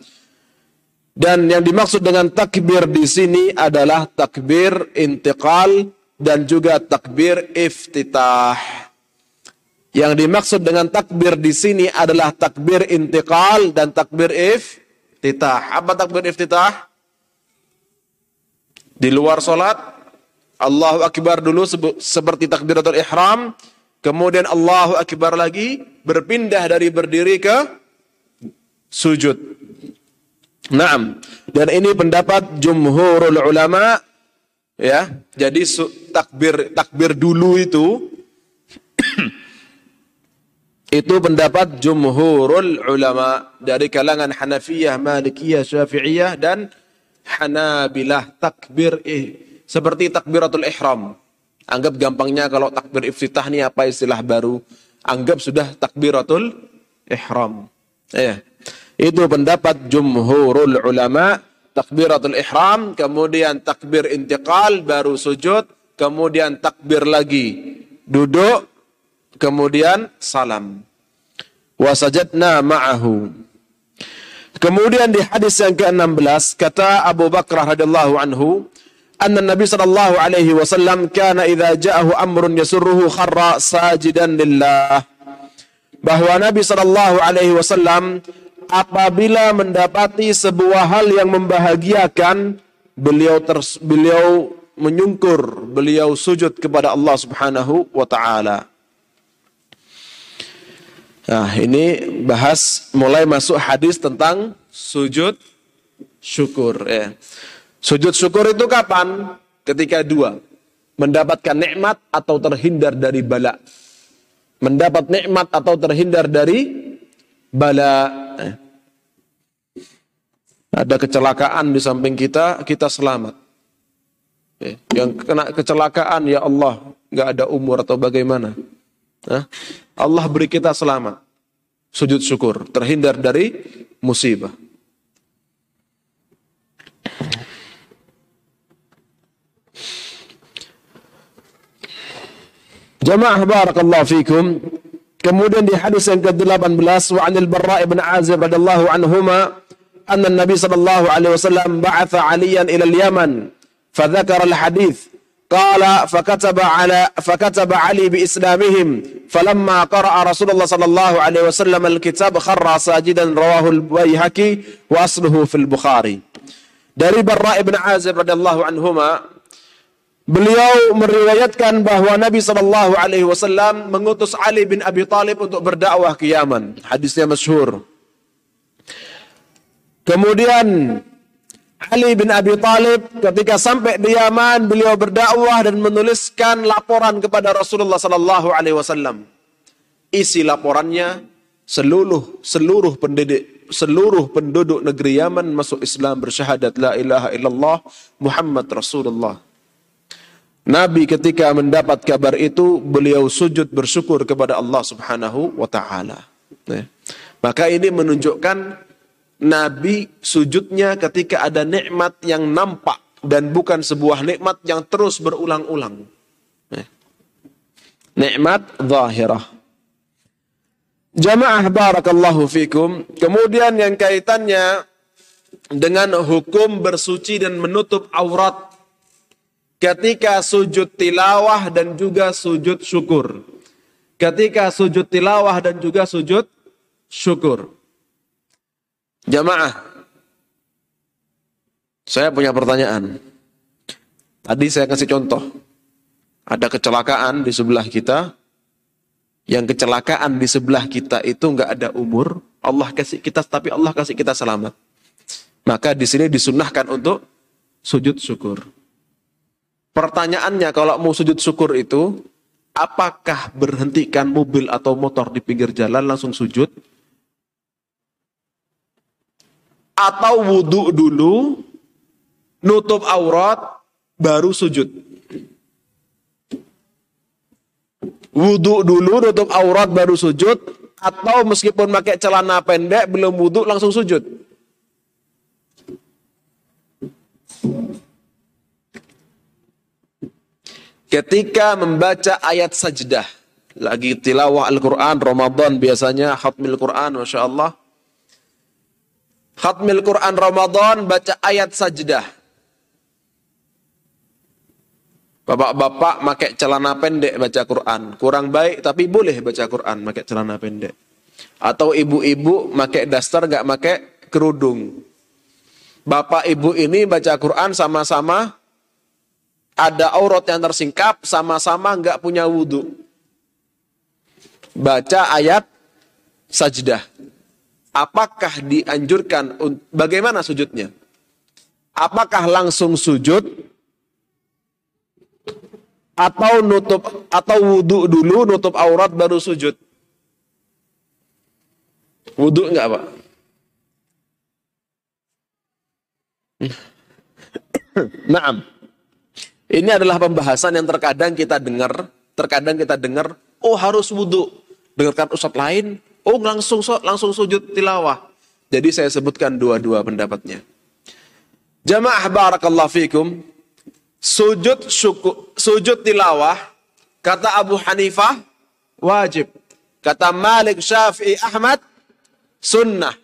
Dan yang dimaksud dengan takbir di sini adalah takbir intiqal dan juga takbir iftitah. Yang dimaksud dengan takbir di sini adalah takbir intiqal dan takbir iftitah. Apa takbir iftitah? Di luar solat Allahu Akbar dulu seperti takbiratul ihram, kemudian Allahu Akbar lagi berpindah dari berdiri ke sujud. Naam. Dan ini pendapat jumhurul ulama ya. Jadi takbir takbir dulu itu itu pendapat jumhurul ulama dari kalangan Hanafiyah, Malikiyah, Syafi'iyah dan Hanabilah takbir eh, seperti takbiratul ihram. Anggap gampangnya kalau takbir iftitah ini apa istilah baru. Anggap sudah takbiratul ihram. Ya. Itu pendapat jumhurul ulama takbiratul ihram, kemudian takbir intiqal, baru sujud, kemudian takbir lagi, duduk, kemudian salam. Wasajatna ma'ahu. Kemudian di hadis yang ke-16 kata Abu Bakar radhiyallahu anhu, "Anna Nabi sallallahu alaihi wasallam kana idza ja'ahu amrun yasurruhu kharra sajidan lillah." Bahwa Nabi sallallahu alaihi wasallam apabila mendapati sebuah hal yang membahagiakan beliau ters, beliau menyungkur beliau sujud kepada Allah Subhanahu wa taala. Nah, ini bahas mulai masuk hadis tentang sujud syukur ya. Sujud syukur itu kapan? Ketika dua. Mendapatkan nikmat atau terhindar dari bala. Mendapat nikmat atau terhindar dari bala. Ada kecelakaan di samping kita, kita selamat. Eh. Yang kena kecelakaan, ya Allah, nggak ada umur atau bagaimana. Eh. Allah beri kita selamat. Sujud syukur, terhindar dari musibah. Jamaah barakallahu fikum. Kemudian di hadis yang ke-18 wa 'anil Barra' ibn Azib radhiyallahu anhuma anna Nabi sallallahu alaihi wasallam ba'atha 'Aliyan ila al-Yaman fadzakara al-hadits قال فكتب على فكتب علي بإسلامهم فلما قرأ رسول الله صلى الله عليه وسلم الكتاب خر ساجدا رواه البيهقي وأصله في البخاري dari Barra ibn Azib radhiyallahu anhuma Beliau meriwayatkan bahwa Nabi Shallallahu Alaihi Wasallam mengutus Ali bin Abi Thalib untuk berdakwah ke Yaman. Hadisnya masyhur. Kemudian Ali bin Abi Thalib ketika sampai di Yaman, beliau berdakwah dan menuliskan laporan kepada Rasulullah Shallallahu Alaihi Wasallam. Isi laporannya seluruh seluruh penduduk seluruh penduduk negeri Yaman masuk Islam bersyahadat la ilaha illallah Muhammad Rasulullah. Nabi ketika mendapat kabar itu beliau sujud bersyukur kepada Allah Subhanahu wa taala. Ya. Maka ini menunjukkan Nabi sujudnya ketika ada nikmat yang nampak dan bukan sebuah nikmat yang terus berulang-ulang. Ya. Nikmat zahirah. Jamaah barakallahu fikum. Kemudian yang kaitannya dengan hukum bersuci dan menutup aurat ketika sujud tilawah dan juga sujud syukur. Ketika sujud tilawah dan juga sujud syukur. Jamaah, saya punya pertanyaan. Tadi saya kasih contoh. Ada kecelakaan di sebelah kita. Yang kecelakaan di sebelah kita itu nggak ada umur. Allah kasih kita, tapi Allah kasih kita selamat. Maka di sini disunahkan untuk sujud syukur. Pertanyaannya kalau mau sujud syukur itu, apakah berhentikan mobil atau motor di pinggir jalan langsung sujud? Atau wudhu dulu, nutup aurat, baru sujud? Wudhu dulu, nutup aurat, baru sujud? Atau meskipun pakai celana pendek, belum wudhu, langsung sujud? ketika membaca ayat sajdah lagi tilawah Al-Quran Ramadan biasanya khatmil Quran Masya Allah khatmil Quran Ramadan baca ayat sajdah bapak-bapak pakai celana pendek baca Quran kurang baik tapi boleh baca Quran pakai celana pendek atau ibu-ibu pakai daster gak pakai kerudung bapak ibu ini baca Quran sama-sama ada aurat yang tersingkap, sama-sama nggak punya wudhu. Baca ayat sajdah. Apakah dianjurkan, bagaimana sujudnya? Apakah langsung sujud? Atau nutup atau wudhu dulu, nutup aurat baru sujud? Wudhu enggak Pak? Naam. Ini adalah pembahasan yang terkadang kita dengar, terkadang kita dengar, oh harus wudhu. Dengarkan ustadz lain, oh langsung langsung sujud tilawah. Jadi saya sebutkan dua-dua pendapatnya. Jamaah barakallahu fikum, sujud syukur, sujud tilawah, kata Abu Hanifah, wajib. Kata Malik Syafi'i Ahmad, sunnah.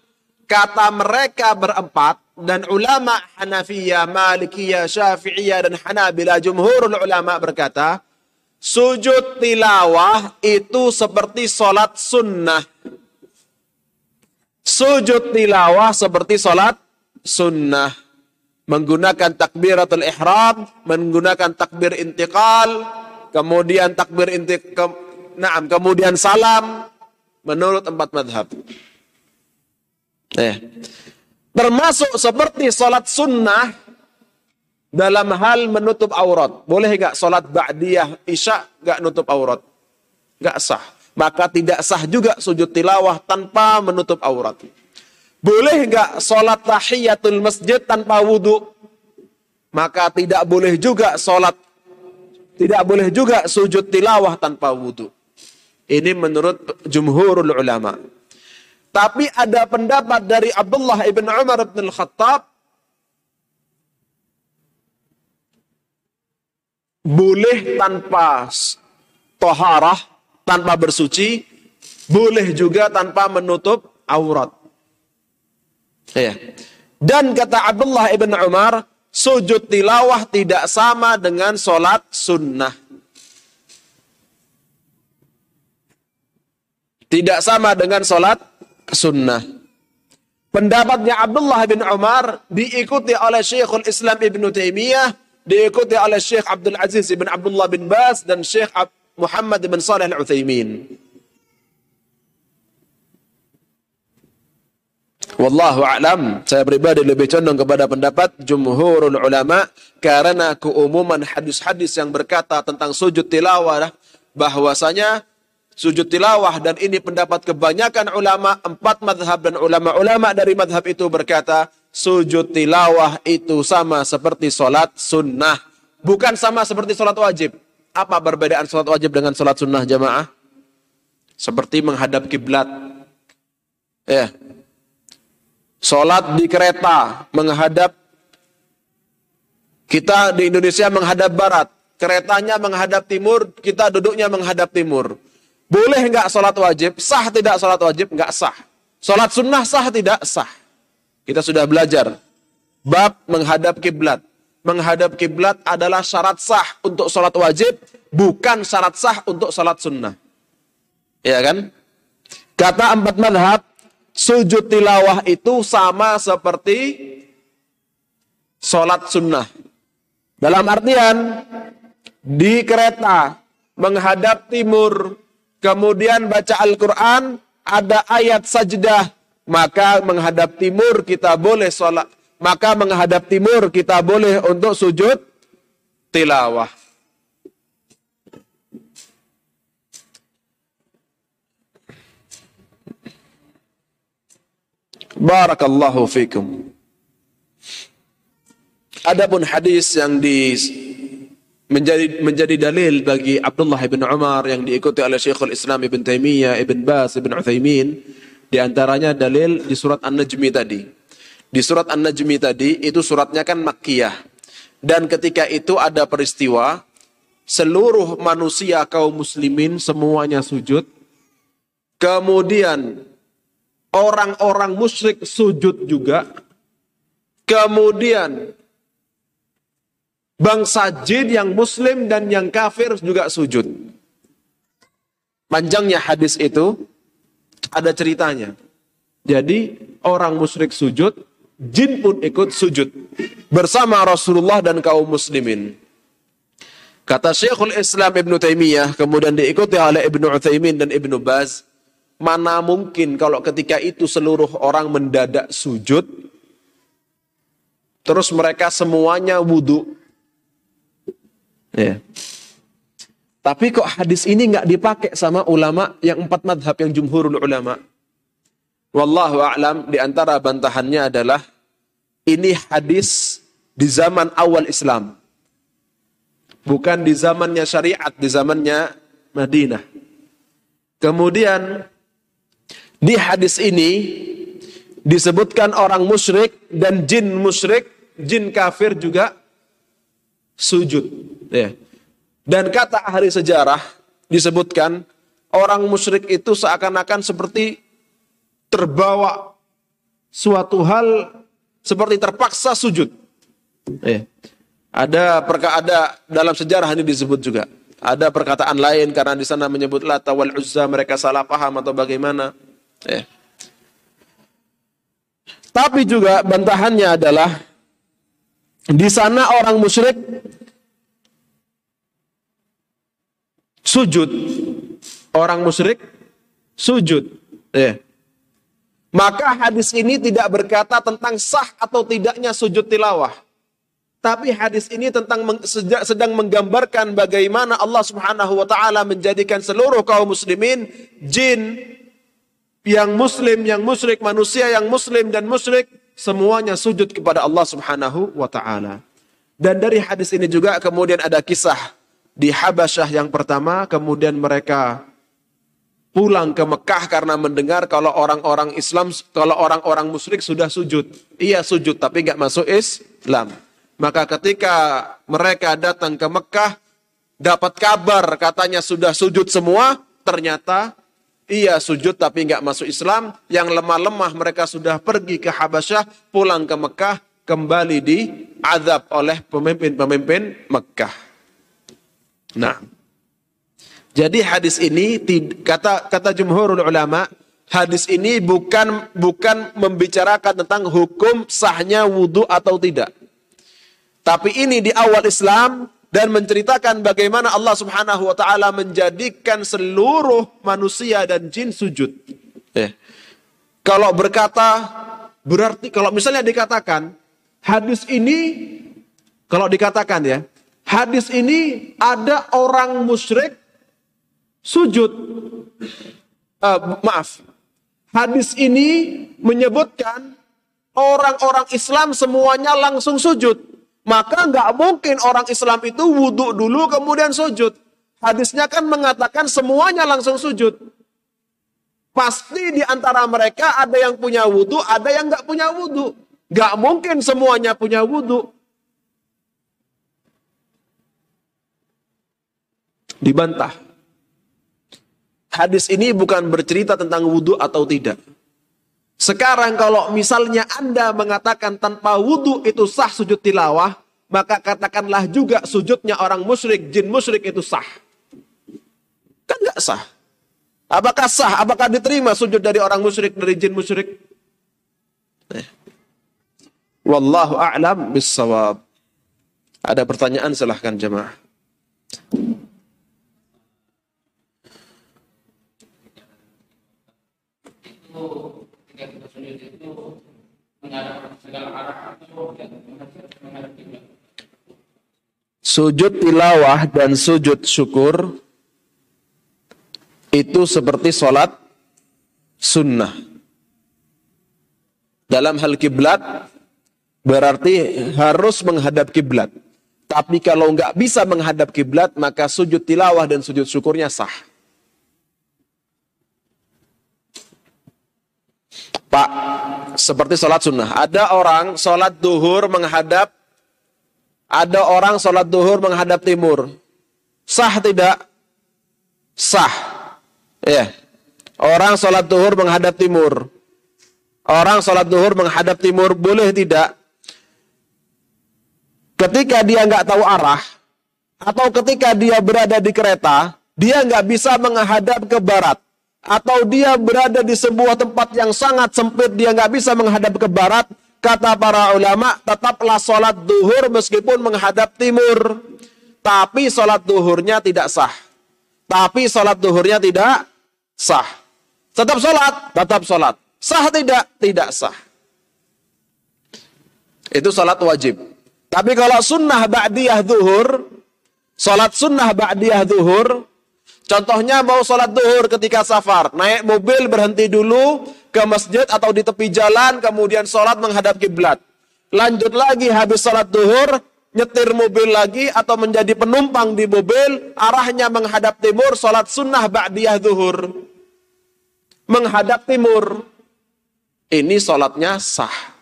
Kata mereka berempat, dan ulama Hanafiyah, Malikiyah, Syafi'iyah dan Hanabila jumhurul ulama berkata, sujud tilawah itu seperti solat sunnah. Sujud tilawah seperti solat sunnah. Menggunakan takbiratul ihram, menggunakan takbir intiqal, kemudian takbir intiqal, naam, kemudian salam, menurut empat madhab. Eh. Termasuk seperti sholat sunnah dalam hal menutup aurat. Boleh nggak sholat ba'diyah isya nggak nutup aurat? Nggak sah. Maka tidak sah juga sujud tilawah tanpa menutup aurat. Boleh nggak sholat tahiyatul masjid tanpa wudhu? Maka tidak boleh juga sholat tidak boleh juga sujud tilawah tanpa wudhu. Ini menurut jumhurul ulama. Tapi ada pendapat dari Abdullah ibn Umar ibn al-Khattab boleh tanpa toharah, tanpa bersuci, boleh juga tanpa menutup aurat. Ya. Dan kata Abdullah ibn Umar, sujud tilawah tidak sama dengan solat sunnah. Tidak sama dengan solat sunnah. Pendapatnya Abdullah bin Umar diikuti oleh Syekhul Islam Ibn Taimiyah, diikuti oleh Syekh Abdul Aziz bin Abdullah bin Bas dan Syekh Muhammad bin Saleh Al-Utsaimin. Wallahu a'lam. Saya pribadi lebih condong kepada pendapat jumhurul ulama karena keumuman hadis-hadis yang berkata tentang sujud tilawah bahwasanya sujud tilawah dan ini pendapat kebanyakan ulama empat madhab dan ulama-ulama dari madhab itu berkata sujud tilawah itu sama seperti sholat sunnah bukan sama seperti sholat wajib apa perbedaan sholat wajib dengan sholat sunnah jamaah seperti menghadap kiblat ya sholat di kereta menghadap kita di Indonesia menghadap barat keretanya menghadap timur kita duduknya menghadap timur boleh nggak sholat wajib? Sah tidak sholat wajib? Nggak sah. Sholat sunnah sah tidak? Sah. Kita sudah belajar. Bab menghadap kiblat. Menghadap kiblat adalah syarat sah untuk sholat wajib, bukan syarat sah untuk sholat sunnah. Ya kan? Kata empat madhab, sujud tilawah itu sama seperti sholat sunnah. Dalam artian, di kereta menghadap timur, kemudian baca Al-Quran, ada ayat sajdah, maka menghadap timur kita boleh sholat, maka menghadap timur kita boleh untuk sujud tilawah. Barakallahu fikum. Adapun hadis yang di menjadi menjadi dalil bagi Abdullah bin Umar yang diikuti oleh Syekhul Islam Ibn Taimiyah, Ibn Bas, Ibn Uthaymin di antaranya dalil di surat An-Najmi tadi. Di surat An-Najmi tadi itu suratnya kan Makkiyah. Dan ketika itu ada peristiwa seluruh manusia kaum muslimin semuanya sujud. Kemudian orang-orang musyrik sujud juga. Kemudian Bangsa jin yang muslim dan yang kafir juga sujud. Panjangnya hadis itu ada ceritanya. Jadi orang musyrik sujud, jin pun ikut sujud bersama Rasulullah dan kaum muslimin. Kata Syekhul Islam Ibn Taimiyah, kemudian diikuti oleh Ibn Uthaymin dan Ibn Baz, mana mungkin kalau ketika itu seluruh orang mendadak sujud, terus mereka semuanya wudhu, Ya. Tapi kok hadis ini nggak dipakai sama ulama yang empat madhab yang jumhurul ulama? Wallahu a'lam di antara bantahannya adalah ini hadis di zaman awal Islam. Bukan di zamannya syariat, di zamannya Madinah. Kemudian di hadis ini disebutkan orang musyrik dan jin musyrik, jin kafir juga sujud. Ya. Dan kata ahli sejarah disebutkan orang musyrik itu seakan-akan seperti terbawa suatu hal seperti terpaksa sujud. Ya. Ada perka ada dalam sejarah ini disebut juga. Ada perkataan lain karena di sana menyebut Lata wal Uzza mereka salah paham atau bagaimana. Ya. Tapi juga bantahannya adalah di sana orang musyrik sujud. Orang musyrik sujud. Ya. Maka hadis ini tidak berkata tentang sah atau tidaknya sujud tilawah. Tapi hadis ini tentang sedang menggambarkan bagaimana Allah Subhanahu wa taala menjadikan seluruh kaum muslimin, jin yang muslim, yang musyrik, manusia yang muslim dan musyrik semuanya sujud kepada Allah Subhanahu wa taala. Dan dari hadis ini juga kemudian ada kisah di Habasyah yang pertama, kemudian mereka pulang ke Mekah karena mendengar kalau orang-orang Islam, kalau orang-orang musyrik sudah sujud. Iya sujud, tapi nggak masuk Islam. Maka ketika mereka datang ke Mekah, dapat kabar katanya sudah sujud semua, ternyata ia sujud tapi nggak masuk Islam. Yang lemah-lemah mereka sudah pergi ke Habasyah, pulang ke Mekah, kembali di azab oleh pemimpin-pemimpin Mekah. Nah, jadi hadis ini kata kata jumhurul ulama, hadis ini bukan bukan membicarakan tentang hukum sahnya wudhu atau tidak. Tapi ini di awal Islam dan menceritakan bagaimana Allah Subhanahu wa taala menjadikan seluruh manusia dan jin sujud. Eh. Kalau berkata berarti kalau misalnya dikatakan hadis ini kalau dikatakan ya, hadis ini ada orang musyrik sujud. uh, maaf, hadis ini menyebutkan orang-orang Islam semuanya langsung sujud. Maka nggak mungkin orang Islam itu wudhu dulu kemudian sujud. Hadisnya kan mengatakan semuanya langsung sujud. Pasti di antara mereka ada yang punya wudhu, ada yang nggak punya wudhu. Nggak mungkin semuanya punya wudhu. Dibantah. Hadis ini bukan bercerita tentang wudhu atau tidak. Sekarang kalau misalnya Anda mengatakan tanpa wudhu itu sah sujud tilawah, maka katakanlah juga sujudnya orang musyrik, jin musyrik itu sah. Kan nggak sah. Apakah sah? Apakah diterima sujud dari orang musyrik, dari jin musyrik? Eh. Wallahu a'lam bisawab. Ada pertanyaan silahkan jemaah. Sujud tilawah dan sujud syukur itu seperti sholat sunnah. Dalam hal kiblat berarti harus menghadap kiblat. Tapi kalau nggak bisa menghadap kiblat, maka sujud tilawah dan sujud syukurnya sah. Pak, seperti sholat sunnah. Ada orang sholat duhur menghadap, ada orang sholat duhur menghadap timur. Sah tidak? Sah. Ya. Orang sholat duhur menghadap timur. Orang sholat duhur menghadap timur boleh tidak? Ketika dia nggak tahu arah, atau ketika dia berada di kereta, dia nggak bisa menghadap ke barat atau dia berada di sebuah tempat yang sangat sempit, dia nggak bisa menghadap ke barat, kata para ulama, tetaplah sholat duhur meskipun menghadap timur. Tapi sholat duhurnya tidak sah. Tapi sholat duhurnya tidak sah. Tetap sholat, tetap sholat. Sah tidak? Tidak sah. Itu sholat wajib. Tapi kalau sunnah ba'diyah duhur, sholat sunnah ba'diyah duhur, Contohnya mau sholat duhur ketika safar, naik mobil berhenti dulu ke masjid atau di tepi jalan, kemudian sholat menghadap kiblat. Lanjut lagi habis sholat duhur, nyetir mobil lagi atau menjadi penumpang di mobil, arahnya menghadap timur, sholat sunnah ba'diyah duhur. Menghadap timur. Ini sholatnya sah.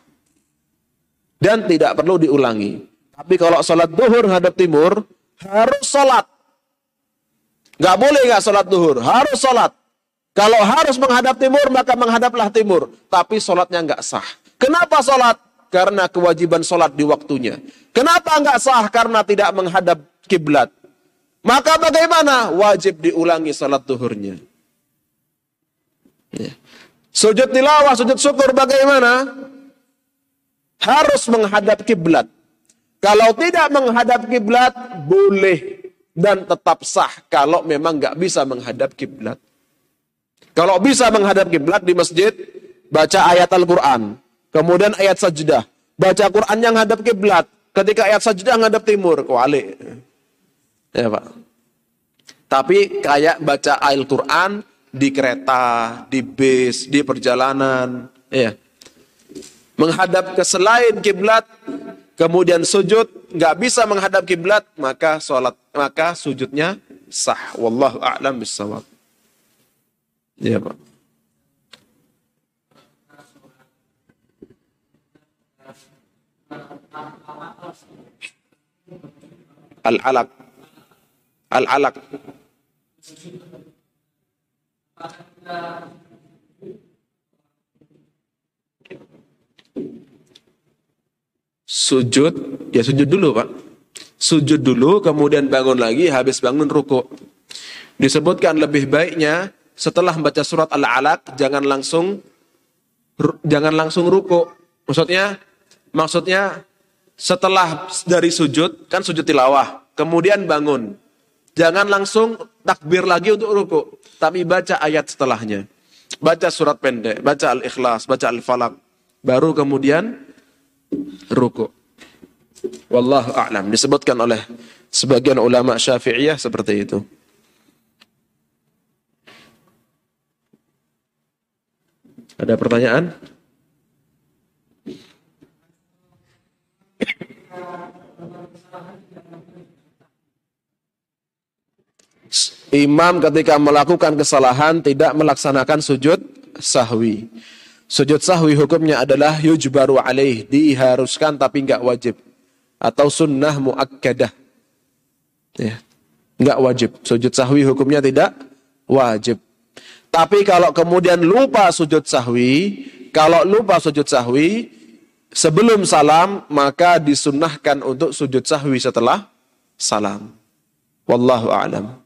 Dan tidak perlu diulangi. Tapi kalau sholat duhur menghadap timur, harus sholat Gak boleh gak sholat duhur, harus sholat. Kalau harus menghadap timur, maka menghadaplah timur. Tapi sholatnya nggak sah. Kenapa sholat? Karena kewajiban sholat di waktunya. Kenapa nggak sah? Karena tidak menghadap kiblat. Maka bagaimana? Wajib diulangi sholat duhurnya. Ya. Sujud tilawah, sujud syukur bagaimana? Harus menghadap kiblat. Kalau tidak menghadap kiblat, boleh dan tetap sah kalau memang nggak bisa menghadap kiblat. Kalau bisa menghadap kiblat di masjid, baca ayat Al-Quran, kemudian ayat sajdah, baca Quran yang hadap kiblat. Ketika ayat sajdah menghadap timur, kuali. Ya Pak. Tapi kayak baca ayat Quran di kereta, di bis, di perjalanan, ya. Menghadap ke selain kiblat kemudian sujud nggak bisa menghadap kiblat maka sholat maka sujudnya sah. Wallahu a'lam bisawab ya pak. Al-alaq. Al-alaq sujud, ya sujud dulu Pak. Sujud dulu, kemudian bangun lagi, habis bangun ruku. Disebutkan lebih baiknya setelah membaca surat Al-Alaq jangan langsung jangan langsung ruku. Maksudnya maksudnya setelah dari sujud kan sujud tilawah, kemudian bangun. Jangan langsung takbir lagi untuk ruku, tapi baca ayat setelahnya. Baca surat pendek, baca Al-Ikhlas, baca Al-Falaq. Baru kemudian ruku. Wallahu a'lam. Disebutkan oleh sebagian ulama Syafi'iyah seperti itu. Ada pertanyaan? Imam ketika melakukan kesalahan tidak melaksanakan sujud sahwi. Sujud sahwi hukumnya adalah yujbaru alaih, diharuskan tapi enggak wajib. Atau sunnah muakkadah. Ya. Enggak wajib. Sujud sahwi hukumnya tidak wajib. Tapi kalau kemudian lupa sujud sahwi, kalau lupa sujud sahwi, sebelum salam, maka disunnahkan untuk sujud sahwi setelah salam. Wallahu a'lam.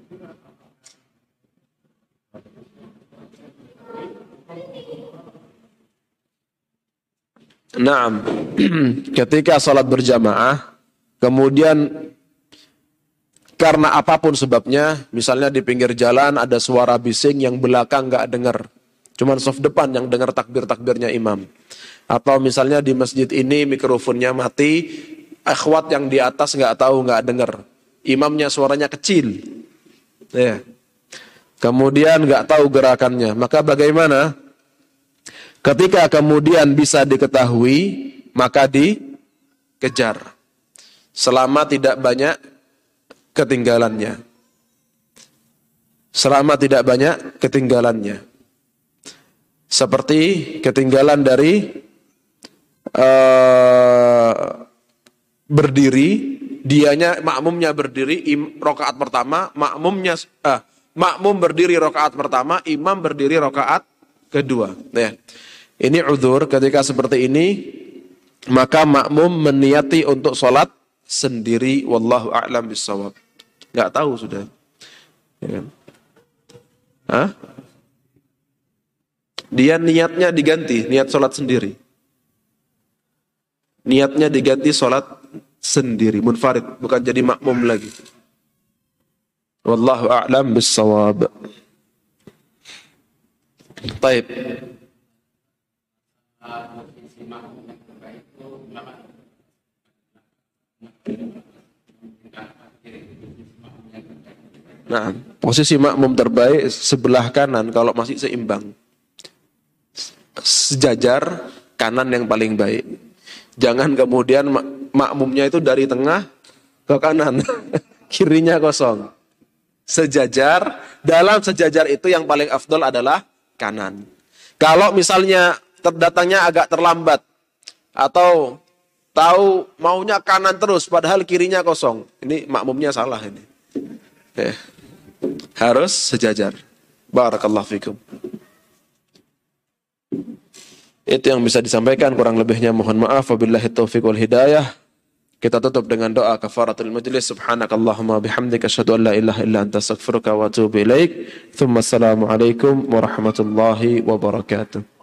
Naam. Ketika salat berjamaah, kemudian karena apa pun sebabnya, misalnya di pinggir jalan ada suara bising yang belakang nggak dengar, cuman soft depan yang dengar takbir-takbirnya imam. Atau misalnya di masjid ini mikrofonnya mati, akhwat yang di atas nggak tahu nggak dengar, imamnya suaranya kecil, ya. Kemudian nggak tahu gerakannya, maka bagaimana? Ketika kemudian bisa diketahui, maka dikejar. Selama tidak banyak ketinggalannya. Selama tidak banyak ketinggalannya. Seperti ketinggalan dari uh, berdiri, dianya makmumnya berdiri, im, rokaat pertama, makmumnya uh, makmum berdiri rokaat pertama, imam berdiri rokaat kedua. Ya. Ini udur ketika seperti ini maka makmum meniati untuk sholat sendiri wallahu a'lam bisawab. Enggak tahu sudah. Ya. Hah? Dia niatnya diganti, niat sholat sendiri. Niatnya diganti sholat sendiri, munfarid, bukan jadi makmum lagi. Wallahu a'lam bisawab. Baik. Nah, posisi makmum terbaik sebelah kanan kalau masih seimbang. Sejajar kanan yang paling baik. Jangan kemudian makmumnya itu dari tengah ke kanan, kirinya kosong. Sejajar, dalam sejajar itu yang paling afdol adalah kanan. Kalau misalnya terdatangnya agak terlambat atau tahu maunya kanan terus padahal kirinya kosong, ini makmumnya salah ini. Eh, harus sejajar. Barakallahu fikum. Itu yang bisa disampaikan kurang lebihnya mohon maaf wabillahi taufiq wal hidayah. Kita tutup dengan doa kafaratul majlis. Subhanakallahumma bihamdika asyhadu an la ilaha illa anta astaghfiruka wa atubu ilaik. Tsumma assalamu alaikum warahmatullahi wabarakatuh.